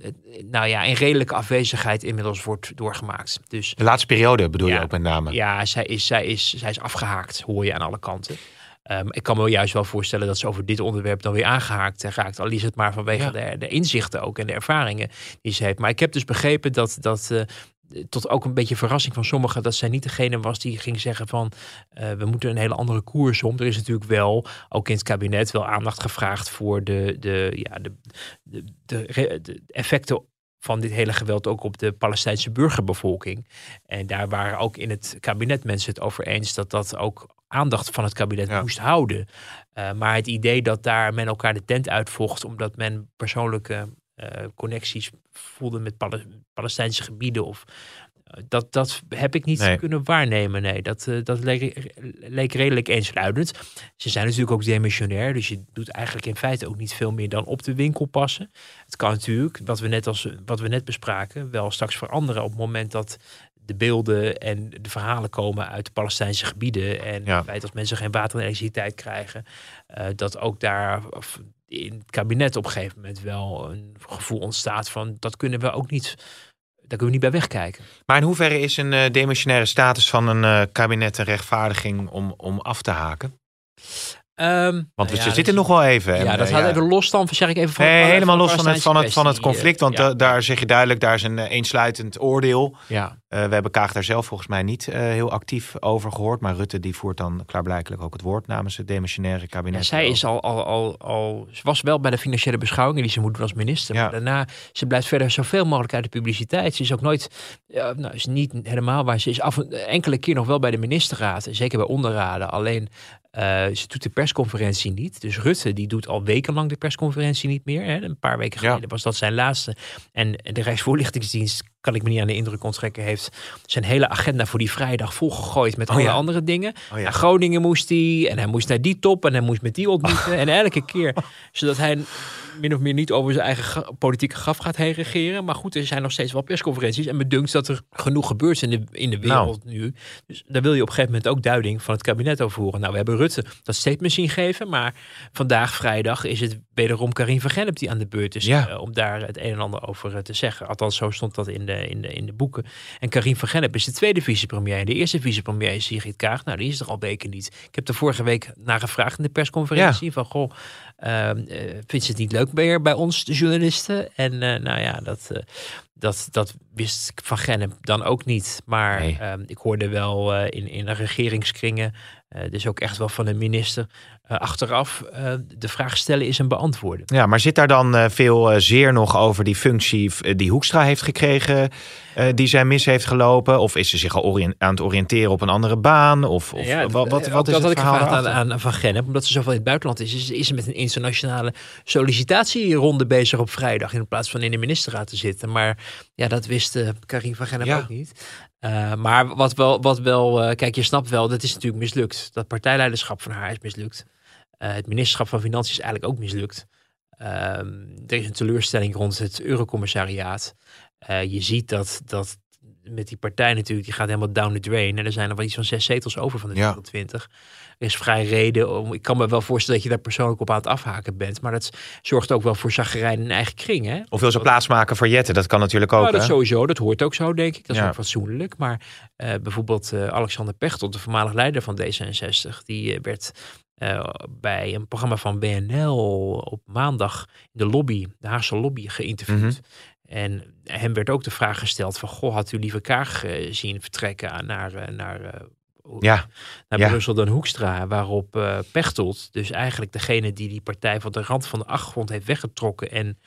nou ja, in redelijke afwezigheid inmiddels wordt doorgemaakt. Dus, de laatste periode bedoel je ook met name? Ja, zij is, zij, is, zij is afgehaakt, hoor je aan alle kanten. Um, ik kan me juist wel voorstellen dat ze over dit onderwerp dan weer aangehaakt raakt. Al is het maar vanwege de, de, inzichten ook en de ervaringen die ze heeft. Maar ik heb dus begrepen dat, dat uh, tot ook een beetje verrassing van sommigen, dat zij niet degene was die ging zeggen van uh, we moeten een hele andere koers om. Er is natuurlijk wel, ook in het kabinet, wel aandacht gevraagd voor de, de, ja, de, de, de, de effecten van dit hele geweld ook op de Palestijnse burgerbevolking. En daar waren ook in het kabinet mensen het over eens dat dat ook aandacht van het kabinet moest houden. Uh, maar het idee dat daar men elkaar de tent uitvocht omdat men persoonlijke connecties voelde met Palestijnse gebieden. Of, uh, dat, dat heb ik niet kunnen waarnemen. Nee, dat, uh, dat leek, leek, redelijk eensluidend. Ze zijn natuurlijk ook demissionair. Dus je doet eigenlijk in feite ook niet veel meer dan op de winkel passen. Het kan natuurlijk, wat we net, als, wat we net bespraken, wel straks veranderen op het moment dat de beelden en de verhalen komen uit de Palestijnse gebieden. En ja. het feit dat mensen geen water en elektriciteit krijgen. Uh, dat ook daar in het kabinet op een gegeven moment wel een gevoel ontstaat van dat kunnen we ook niet. Daar kunnen we niet bij wegkijken. Maar in hoeverre is een uh, demissionaire status van een uh, kabinet een rechtvaardiging om, om af te haken? Um, want we zitten nog wel even. Ja, dat gaat ja. even los dan, zeg ik even van. Nee, helemaal los van het, van, het, van het conflict. Want ja. daar zeg je duidelijk, daar is een eensluitend oordeel. Ja. Uh, we hebben Kaag daar zelf volgens mij niet uh, heel actief over gehoord. Maar Rutte die voert dan klaarblijkelijk ook het woord namens het demissionaire kabinet. Ja, zij is al, al, al, al, ze was wel bij de financiële beschouwingen die ze moet doen als minister. Maar daarna, ze blijft verder zoveel mogelijk uit de publiciteit. Ze is ook nooit, uh, nou is niet helemaal waar. Ze is af en enkele keer nog wel bij de ministerraad. Zeker bij onderraden. Alleen uh, ze doet de persconferentie niet. Dus Rutte die doet al wekenlang de persconferentie niet meer. Hè. Een paar weken geleden ja. was dat zijn laatste. En de Rijksvoorlichtingsdienst kan ik me niet aan de indruk onttrekken, heeft zijn hele agenda voor die vrijdag volgegooid met Oh, alle ja. andere dingen. Oh, ja. Naar Groningen moest hij en hij moest naar die top en hij moest met die ontmoeten. En elke keer, zodat hij min of meer niet over zijn eigen ga- politieke graf gaat heen regeren. Maar goed, er zijn nog steeds wel persconferenties. En me dunkt dat er genoeg gebeurt in de, in de wereld nu. Dus daar wil je op een gegeven moment ook duiding van het kabinet over horen. Nou, we hebben Rutte dat statement zien geven. Maar vandaag, vrijdag, is het wederom Karin van Gennep die aan de beurt is. Ja. eh, om daar het een en ander over eh, te zeggen. Althans, zo stond dat in de, in de, in de boeken. En Karin van Gennep is de tweede vicepremier. De eerste vicepremier is Sigrid Kaag. Nou, die is er al weken niet. Ik heb er vorige week naar gevraagd in de persconferentie. Van, goh, vindt ze het niet leuk meer bij ons, de journalisten? En eh, nou ja, dat... eh, dat, dat wist Van Gennep dan ook niet. Maar Nee. ehm, ik hoorde wel eh, in, in de regeringskringen, dus ook echt wel van een minister, eh, achteraf eh, de vraag stellen is een beantwoorden. Ja, maar zit daar dan veel zeer nog over die functie die Hoekstra heeft gekregen, die zij mis heeft gelopen? Of is ze zich al aan het oriënteren op een andere baan? Of, of Ja, wat, wat, wat ook is dat het had ik verhaal aan, aan Van Gennep, omdat ze zoveel in het buitenland is, is, is ze met een internationale sollicitatieronde bezig op vrijdag, in plaats van in de ministerraad te zitten. Maar ja, dat wist Karin van Gennep Ja. ook niet. Eh, maar wat wel, wat wel eh, kijk, je snapt wel, dat is natuurlijk mislukt. Dat partijleiderschap van haar is mislukt. Eh, het ministerschap van Financiën is eigenlijk ook mislukt. Ehm, er is een teleurstelling rond het Eurocommissariaat. Je ziet dat, dat met die partij natuurlijk, die gaat helemaal down the drain. En er zijn er wel iets van zes zetels over van de Ja. 24. Er is vrij reden om. Ik kan me wel voorstellen dat je daar persoonlijk op aan het afhaken bent. Maar dat zorgt ook wel voor zagrijn in eigen kring. Hè? Of wil ze plaatsmaken voor Jette? Dat kan natuurlijk ook. Nou, dat hè? sowieso, dat hoort ook zo, denk ik. Dat is Ja. ook fatsoenlijk. Maar eh, bijvoorbeeld eh, Alexander Pechtold, de voormalig leider van D66, die eh, werd bij een programma van BNL op maandag in de lobby, de Haagse lobby, geïnterviewd. Mhm. En hem werd ook de vraag gesteld van, goh, had u liever Kaag eh, zien vertrekken naar, eh, naar, eh, Ja, naar ja. Brussel dan Hoekstra, waarop eh Pechtold, dus eigenlijk degene die die partij van de rand van de achtergrond heeft weggetrokken en,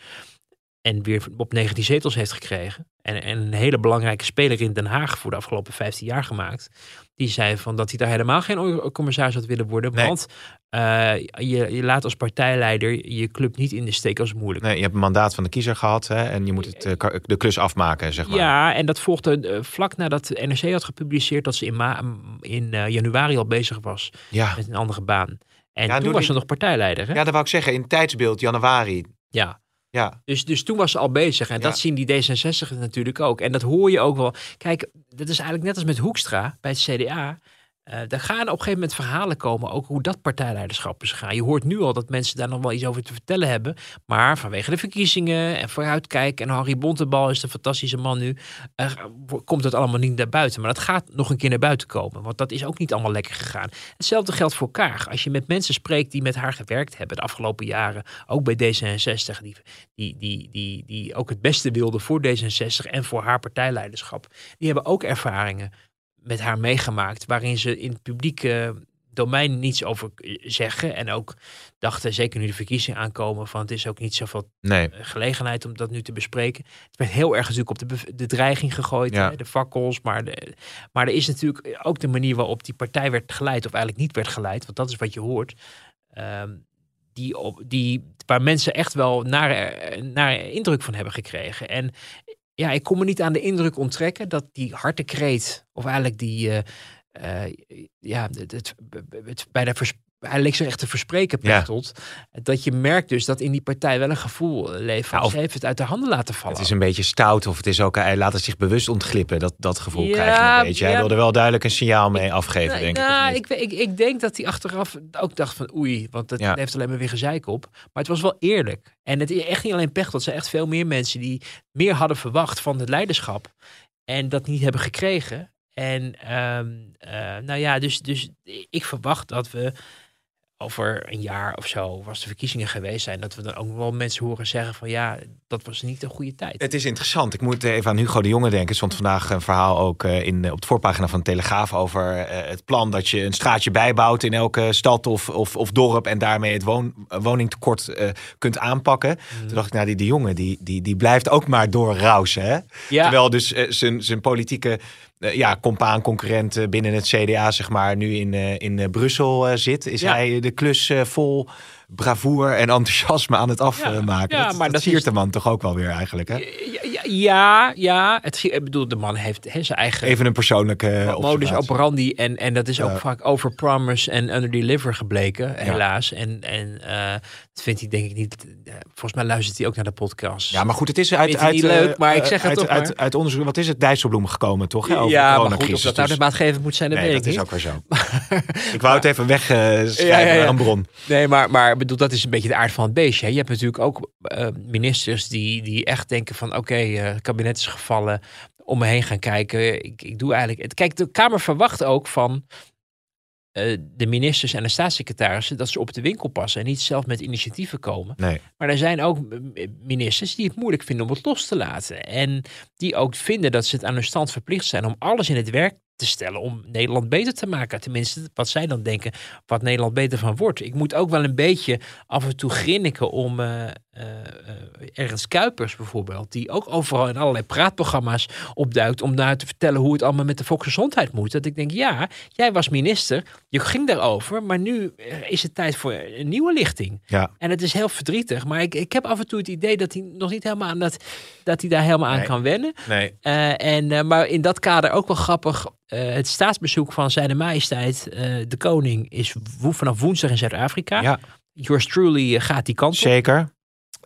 en weer op 19 zetels heeft gekregen. En, en een hele belangrijke speler in Den Haag voor de afgelopen 15 jaar gemaakt. Die zei van dat hij daar helemaal geen commissaris had willen worden. Nee. Want eh, je, je laat als partijleider je club niet in de steek als moeilijk nee, je hebt een mandaat van de kiezer gehad hè, en je moet het, eh, de klus afmaken, zeg maar. Ja, en dat volgde eh, vlak nadat de NRC had gepubliceerd dat ze in, ma- in januari al bezig was Ja. met een andere baan. En Ja, toen was ze nog partijleider. Hè? ja, dat wou ik zeggen. In tijdsbeeld januari. Ja. Ja, Dus, dus toen was ze al bezig. En Ja. dat zien die D66 natuurlijk ook. En dat hoor je ook wel. Kijk, dat is eigenlijk net als met Hoekstra bij het CDA. Eh daar gaan op een gegeven moment verhalen komen, ook hoe dat partijleiderschap is gegaan. Je hoort nu al dat mensen daar nog wel iets over te vertellen hebben. Maar vanwege de verkiezingen en vooruitkijken en Harry Bontebal is de fantastische man nu, komt het allemaal niet naar buiten. Maar dat gaat nog een keer naar buiten komen, want dat is ook niet allemaal lekker gegaan. Hetzelfde geldt voor Kaag. Als je met mensen spreekt die met haar gewerkt hebben de afgelopen jaren, ook bij D66, die, die, die, die, die ook het beste wilden voor D66 en voor haar partijleiderschap, die hebben ook ervaringen met haar meegemaakt, waarin ze in het publieke domein niets over zeggen. En ook dachten, zeker nu de verkiezingen aankomen, van het is ook niet zoveel nee. gelegenheid om dat nu te bespreken. Het werd heel erg natuurlijk op de, de dreiging gegooid, Ja. hè, de fakkels. Maar, de, maar er is natuurlijk ook de manier waarop die partij werd geleid, of eigenlijk niet werd geleid, want dat is wat je hoort. ehm, die, op, die, waar mensen echt wel naar, naar indruk van hebben gekregen. En ja, ik kon me niet aan de indruk onttrekken dat die hartekreet, of eigenlijk die, eh, eh, ja, het, het, het, bijna vers, hij leek zich echt te verspreken, Ja. Pechtold. Dat je merkt dus dat in die partij wel een gevoel leeft van, Ja, ze heeft het uit de handen laten vallen. Het is een beetje stout of het is ook, hij laat het zich bewust ontglippen. Dat, dat gevoel Ja, krijg je een beetje. Hij wilde wel duidelijk een signaal mee afgeven, denk nou, ik, ik, ik denk dat hij achteraf ook dacht van oei, want het heeft alleen maar weer gezeik op. Maar het was wel eerlijk. En het is echt niet alleen Pechtold, er zijn echt veel meer mensen die meer hadden verwacht van het leiderschap. En dat niet hebben gekregen. En ehm, eh, nou ja, dus, dus ik verwacht dat we over een jaar of zo, was de verkiezingen geweest zijn, dat we dan ook wel mensen horen zeggen van ja, dat was niet een goede tijd. Het is interessant. Ik moet even aan Hugo de Jonge denken. Er stond vandaag een verhaal ook eh, in, op de voorpagina van de Telegraaf over eh, het plan dat je een straatje bijbouwt in elke stad of, of, of dorp en daarmee het woon, woningtekort eh, kunt aanpakken. Mm. Toen dacht ik, nou die de Jonge, die, die, die blijft ook maar doorrausen. Hè? Ja. Terwijl dus zijn, zijn politieke ja, compaan, concurrent eh, binnen het CDA, zeg maar, nu in, eh, in eh, Brussel eh, zit. Is Ja. hij de klus eh, vol bravoure en enthousiasme aan het afmaken. ja, dat, maar dat, dat siert is- de man toch ook wel weer eigenlijk. Hè? Ja, ja, ja. Het, ik bedoel, de man heeft hè, zijn eigen Even een persoonlijke modus operandi. En, en dat is ook vaak over promise en under deliver gebleken, helaas. En, en eh, dat vindt hij denk ik niet... eh, volgens mij luistert hij ook naar de podcast. Ja, maar goed, het is uit, uit, niet eh, leuk, maar ik zeg het uit, toch uit, uit onderzoek. Wat is het? Dijsselbloem gekomen, toch? Hè, over ja maar goed, of dat nou de Dus- maatgevend moet zijn, dat nee, weet dat ik is niet. ook weer zo. ik wou het even wegschrijven Ja, ja, ja. naar een bron. Nee, maar, maar bedoel, dat is een beetje de aard van het beestje. hè. Je hebt natuurlijk ook eh, ministers die, die echt denken van... oké, eh, het kabinet is gevallen, om me heen gaan kijken. Ik, ik doe eigenlijk... het- Kijk, de Kamer verwacht ook van eh, de ministers en de staatssecretarissen... dat ze op de winkel passen en niet zelf met initiatieven komen. Nee. Maar er zijn ook ministers die het moeilijk vinden om het los te laten. En die ook vinden dat ze het aan hun stand verplicht zijn om alles in het werk te stellen om Nederland beter te maken. Tenminste, wat zij dan denken, wat Nederland beter van wordt. Ik moet ook wel een beetje af en toe grinniken om eh eh, eh, Ernst Kuipers bijvoorbeeld, die ook overal in allerlei praatprogramma's opduikt om daar te vertellen hoe het allemaal met de volksgezondheid moet. Dat ik denk, ja, jij was minister, je ging daarover, maar nu is het tijd voor een nieuwe lichting. Ja. En het is heel verdrietig, maar ik, ik heb af en toe het idee dat hij nog niet helemaal aan dat, dat hij daar helemaal aan Nee. kan wennen. Nee. En, maar in dat kader ook wel grappig. Eh, het staatsbezoek van zijn majesteit, eh, de koning, is wo- vanaf woensdag in Zuid-Afrika. Ja, Yours truly eh, gaat die kant op. zeker.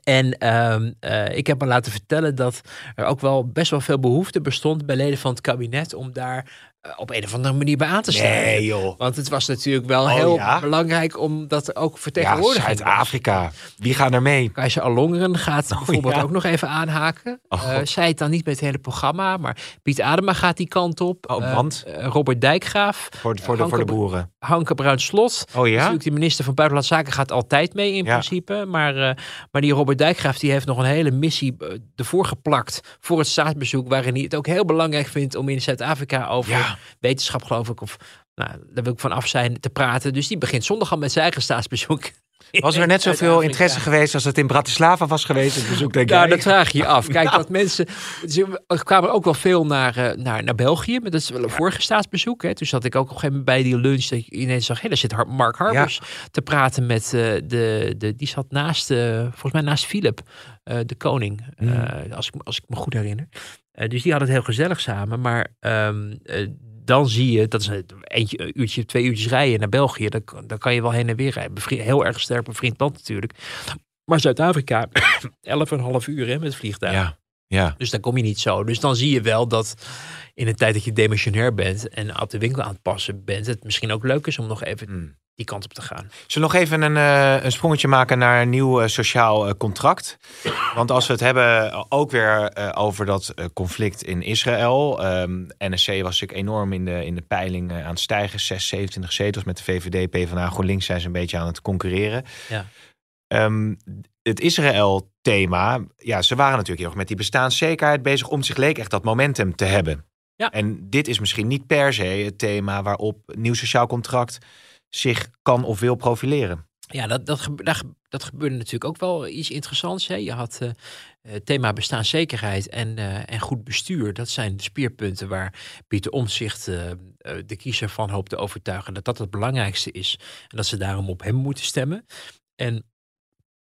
En ehm, eh, ik heb me laten vertellen dat er ook wel best wel veel behoefte bestond bij leden van het kabinet om daar op een of andere manier bij aan te sluiten. Nee, joh. Want het was natuurlijk wel Oh, heel ja? belangrijk om dat ook Ja, was. Zuid-Afrika. Wie gaat er mee? Keizer Alongeren gaat bijvoorbeeld Oh, ja. ook nog even aanhaken. Oh, Eh, zij het dan niet met het hele programma, maar Piet Adema gaat die kant op. Oh, Eh, want? eh, Robert Dijkgraaf, Voor, de- voor, de, voor de boeren. Hanke Bruinslot. Oh ja? Natuurlijk, de minister van Buitenlandse Zaken gaat altijd mee in Ja. principe. Maar, eh, maar die Robert Dijkgraaf die heeft nog een hele missie eh, ervoor geplakt voor het staatsbezoek. Waarin hij het ook heel belangrijk vindt om in Zuid-Afrika over Ja. wetenschap geloof ik. Of nou, daar wil ik van af zijn te praten. Dus die begint zondag al met zijn eigen staatsbezoek. Was er net zoveel interesse geweest als het in Bratislava was geweest? Het bezoek, denk Ja, jij? dat vraag je je af. Kijk, Nou. dat mensen. ze- Er kwamen ook wel veel naar, eh, naar, naar België. Maar dat is wel een vorige staatsbezoek. Hè. Toen zat ik ook op een gegeven moment bij die lunch. Dat je ineens zag, hé, daar zit Mark Harbers te praten met eh, de, de. Die zat naast, eh, volgens mij naast Philip, de koning. Mm. als, ik, als ik me goed herinner. Eh, dus die hadden het heel gezellig samen. Maar ehm, eh, dan zie je, dat is een eentje, een uurtje, twee uurtjes rijden naar België. Dan, kan- dan kan je wel heen en weer rijden. Bevri- Heel erg sterk bevriend land natuurlijk. Maar Zuid-Afrika, 11,5 uur hè, met vliegtuig. Ja, ja. Dus dan kom je niet zo. Dus dan zie je wel dat in de tijd dat je demissionair bent en op de winkel aan het passen bent, het misschien ook leuk is om nog even Hmm. Die kant op te gaan. Zullen we nog even een, eh, een sprongetje maken naar een nieuw eh, sociaal eh, contract? Want als we het hebben ook weer over dat conflict in Israël. ehm, NSC was natuurlijk enorm in de, in de peiling aan het stijgen. 6, 27 zetels met de VVD, PvdA, GroenLinks zijn ze een beetje aan het concurreren. Ja. Ehm, het Israël-thema, ja, ze waren natuurlijk heel erg met die bestaanszekerheid bezig. Om zich leek echt dat momentum te hebben. Ja. En dit is misschien niet per se het thema waarop nieuw sociaal contract zich kan of wil profileren. Ja, dat, dat, ge- dat gebeurde natuurlijk ook wel iets interessants. Hè? Je had eh, het thema bestaanszekerheid en, eh, en goed bestuur. Dat zijn de speerpunten waar Pieter eh, eh, de kiezer van hoopt te overtuigen dat dat het belangrijkste is. En dat ze daarom op hem moeten stemmen. En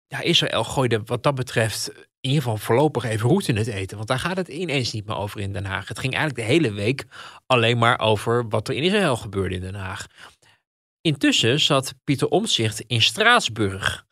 ja, Israël gooide wat dat betreft in ieder geval voorlopig even roet in het eten. Want daar gaat het ineens niet meer over in Den Haag. Het ging eigenlijk de hele week alleen maar over wat er in Israël gebeurde in Den Haag. Intussen zat Pieter Omtzigt in Straatsburg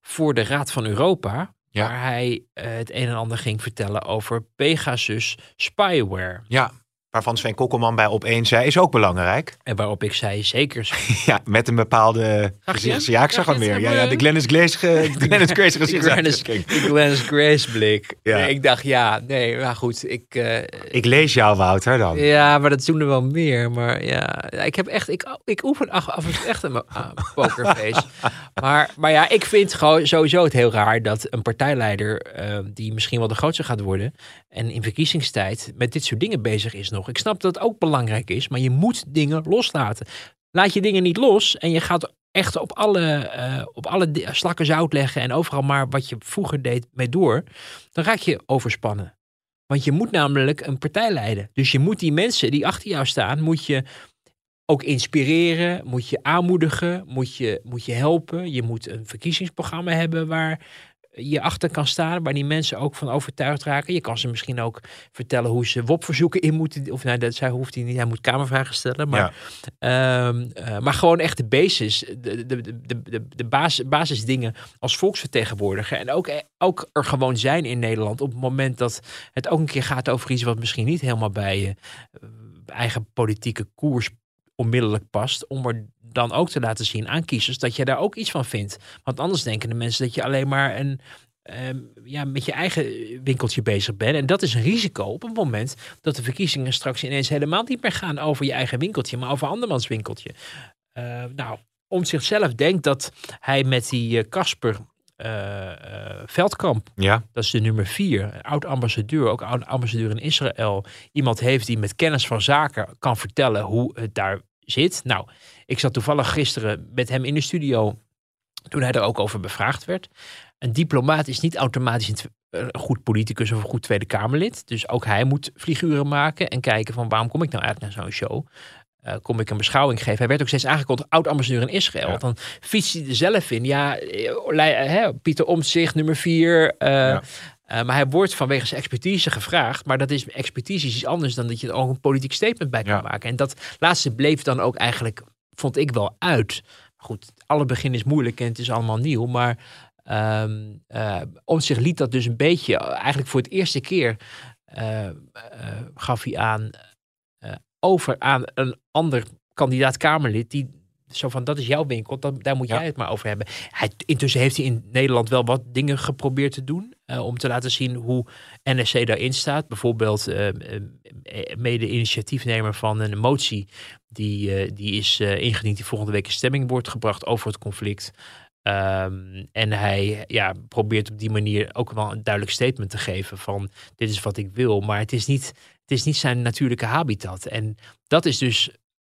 voor de Raad van Europa. Ja. Waar hij eh, het een en ander ging vertellen over Pegasus spyware. Ja, waarvan Sven Kokkelman bij opeens zei, is ook belangrijk. En waarop ik zei, zeker. Ja, met een bepaalde gezichts... Ja, ik zag hem weer. Ja, ja, de Glennis Grace, ge... Glennis Grace De Glennis, gezichtsuitdrukking. de Glennis Grace blik. Ja. Nee, ik dacht, ja, nee, maar goed. Ik, eh, Ik lees jou, Wouter, dan. Ja, maar dat doen er wel meer. Maar ja, ik heb echt, ik, ik oefen af, en toe echt een uh, pokerface. maar, maar ja, ik vind gewoon sowieso het heel raar dat een partijleider, eh, die misschien wel de grootste gaat worden, en in verkiezingstijd met dit soort dingen bezig is nog. Ik snap dat het ook belangrijk is, maar je moet dingen loslaten. Laat je dingen niet los en je gaat echt op alle, eh, op alle slakken zout leggen en overal maar wat je vroeger deed mee door, dan raak je overspannen. Want je moet namelijk een partij leiden. Dus je moet die mensen die achter jou staan, moet je ook inspireren, moet je aanmoedigen, moet je, moet je helpen. Je moet een verkiezingsprogramma hebben waar je achter kan staan, waar die mensen ook van overtuigd raken. Je kan ze misschien ook vertellen hoe ze WOP-verzoeken in moeten. Of nou, dat zij hoeft hij niet, hij moet kamervragen stellen. Maar, ehm, eh, maar gewoon echt de basis, de, de, de, de, de basis, basisdingen als volksvertegenwoordiger. En ook, ook er gewoon zijn in Nederland op het moment dat het ook een keer gaat over iets wat misschien niet helemaal bij je uh, eigen politieke koers onmiddellijk past. Om er dan ook te laten zien aan kiezers dat je daar ook iets van vindt. Want anders denken de mensen dat je alleen maar een, ehm, ja, met je eigen winkeltje bezig bent. En dat is een risico op het moment dat de verkiezingen straks ineens helemaal niet meer gaan over je eigen winkeltje, maar over andermans winkeltje. Uh, nou, om zichzelf denkt dat hij met die Casper uh, Veldkamp. Ja. Dat is de nummer vier. Oud-ambassadeur, ook oud-ambassadeur in Israël. Iemand heeft die met kennis van zaken kan vertellen hoe het daar zit. Nou, ik zat toevallig gisteren met hem in de studio toen hij er ook over bevraagd werd. Een diplomaat is niet automatisch een goed politicus of een goed Tweede Kamerlid. Dus ook hij moet figuren maken en kijken van waarom kom ik nou eigenlijk naar zo'n show. Uh, kom ik een beschouwing geven. Hij werd ook steeds aangekondigd oud-ambassadeur in Israël. Ja. Dan fietst hij er zelf in. Ja, hè, Pieter Omtzigt, nummer vier. Uh, ja. Uh, maar hij wordt vanwege zijn expertise gevraagd. Maar dat is expertise is iets anders dan dat je er ook een politiek statement bij kan ja. maken. En dat laatste bleef dan ook eigenlijk, vond ik wel uit. Goed, alle begin is moeilijk en het is allemaal nieuw. Maar um, uh, Omtzigt liet dat dus een beetje, eigenlijk voor het eerste keer uh, gaf hij aan over aan een ander kandidaat Kamerlid die zo van dat is jouw winkel, dat, daar moet jij het maar over hebben. Hij, intussen heeft hij in Nederland wel wat dingen geprobeerd te doen uh, om te laten zien hoe NSC daarin staat. Bijvoorbeeld uh, mede-initiatiefnemer van een motie die, die is ingediend die volgende week in stemming wordt gebracht over het conflict. Um, en hij ja, probeert op die manier ook wel een duidelijk statement te geven van dit is wat ik wil. Maar het is niet, het is niet zijn natuurlijke habitat. En dat is dus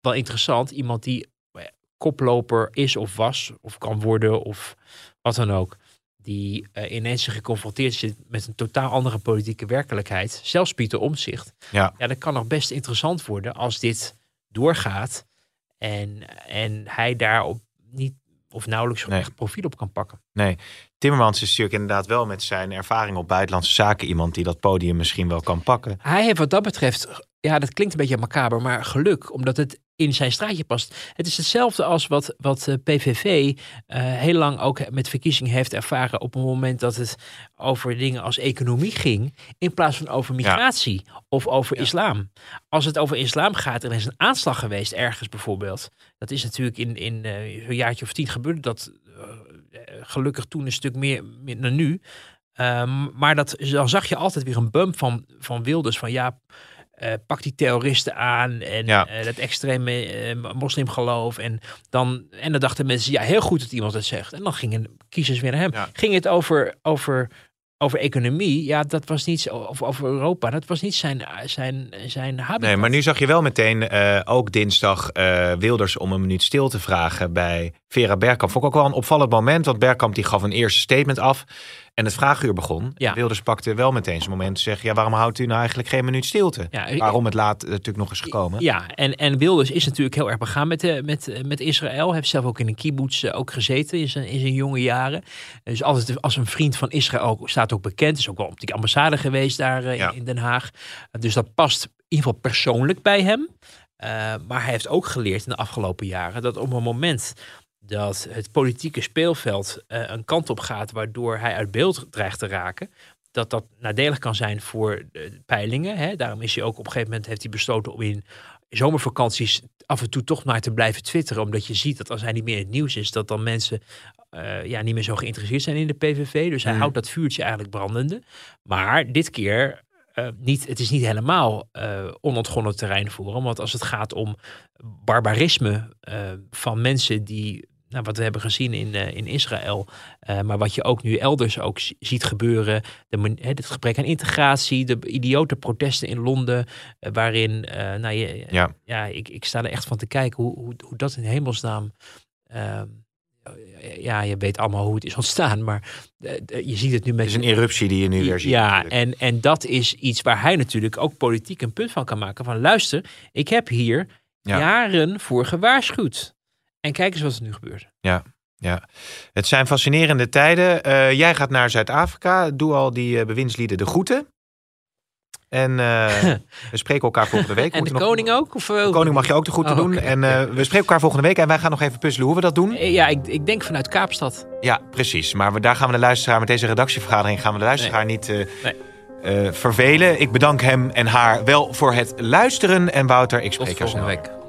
wel interessant. Iemand die koploper is of was of kan worden of wat dan ook. Die uh, ineens geconfronteerd zit met een totaal andere politieke werkelijkheid. Zelfs Pieter Omzicht. Ja. ja, dat kan nog best interessant worden als dit doorgaat. En, en hij daarop niet of nauwelijks nee. echt profiel op kan pakken. Nee, Timmermans is natuurlijk inderdaad wel met zijn ervaring op buitenlandse zaken iemand die dat podium misschien wel kan pakken. Hij heeft wat dat betreft, ja, dat klinkt een beetje macaber, maar geluk, omdat het in zijn straatje past. Het is hetzelfde als wat, wat PVV uh, heel lang ook met verkiezingen heeft ervaren op het moment dat het over dingen als economie ging, in plaats van over migratie ja. of over ja. islam. Als het over islam gaat, er is een aanslag geweest ergens bijvoorbeeld. Dat is natuurlijk in, in uh, een jaartje of tien gebeurd, dat uh, gelukkig toen een stuk meer, meer dan nu. Um, maar dat, dan zag je altijd weer een bump van, van Wilders van ja, uh, pak die terroristen aan en ja. uh, dat extreme uh, moslimgeloof. En dan, en dan dachten mensen, ja, heel goed dat iemand het zegt. En dan gingen kiezers weer naar hem. Ja. Ging het over, over, over economie? Ja, dat was niet, of over Europa, dat was niet zijn, zijn, zijn habitat. Nee, maar nu zag je wel meteen ook dinsdag Wilders om een minuut stil te vragen bij Vera Bergkamp. Vond ik ook wel een opvallend moment, want Bergkamp die gaf een eerste statement af. En het vraaguur begon. Ja. Wilders pakte wel meteen zijn moment te zeggen: ja, waarom houdt u nou eigenlijk geen minuut stilte? Ja, waarom het laat natuurlijk nog eens gekomen? Ja, en, en Wilders is natuurlijk heel erg begaan met, de, met, met Israël. Hij heeft zelf ook in een kibbutz ook gezeten in zijn, in zijn jonge jaren. Dus altijd als een vriend van Israël staat ook bekend. Is ook wel op die ambassade geweest daar Ja. in Den Haag. Dus dat past in ieder geval persoonlijk bij hem. Uh, maar hij heeft ook geleerd in de afgelopen jaren dat op een moment dat het politieke speelveld uh, een kant op gaat waardoor hij uit beeld dreigt te raken, dat dat nadelig kan zijn voor de peilingen. Hè. Daarom is hij ook op een gegeven moment heeft hij besloten om in zomervakanties af en toe toch maar te blijven twitteren, omdat je ziet dat als hij niet meer in het nieuws is, dat dan mensen uh, ja, niet meer zo geïnteresseerd zijn in de PVV. Dus hij Mm. houdt dat vuurtje eigenlijk brandende. Maar dit keer uh, niet, het is niet helemaal uh, onontgonnen terrein voor hem. Want als het gaat om barbarisme uh, van mensen die, nou, wat we hebben gezien in, uh, in Israël, uh, maar wat je ook nu elders ook ziet gebeuren, de, het gebrek aan integratie, de idiote protesten in Londen, uh, waarin, nou, je, ja, ja ik, ik sta er echt van te kijken hoe, hoe, hoe dat in hemelsnaam ja, je weet allemaal hoe het is ontstaan, maar je ziet het nu met... Het is een eruptie die je nu weer ziet. Ja, en, en dat is iets waar hij natuurlijk ook politiek een punt van kan maken. Van luister, ik heb hier Ja. jaren voor gewaarschuwd. En kijk eens wat er nu gebeurt. Ja, het zijn fascinerende tijden. Eh, jij gaat naar Zuid-Afrika. Doe al die eh, bewindslieden de groeten. En eh, we spreken elkaar volgende week. En de nog- koning ook? Of, De koning mag je ook de groeten Oh, doen. En we spreken elkaar volgende week. En wij gaan nog even puzzelen hoe we dat doen. Ja, ik, ik denk vanuit Kaapstad. Ja, precies. Maar we, daar gaan we de luisteraar met deze redactievergadering gaan we de luisteraar niet Nee. vervelen. Ik bedank hem en haar wel voor het luisteren. En Wouter, ik Tot spreek jou volgende snel. week.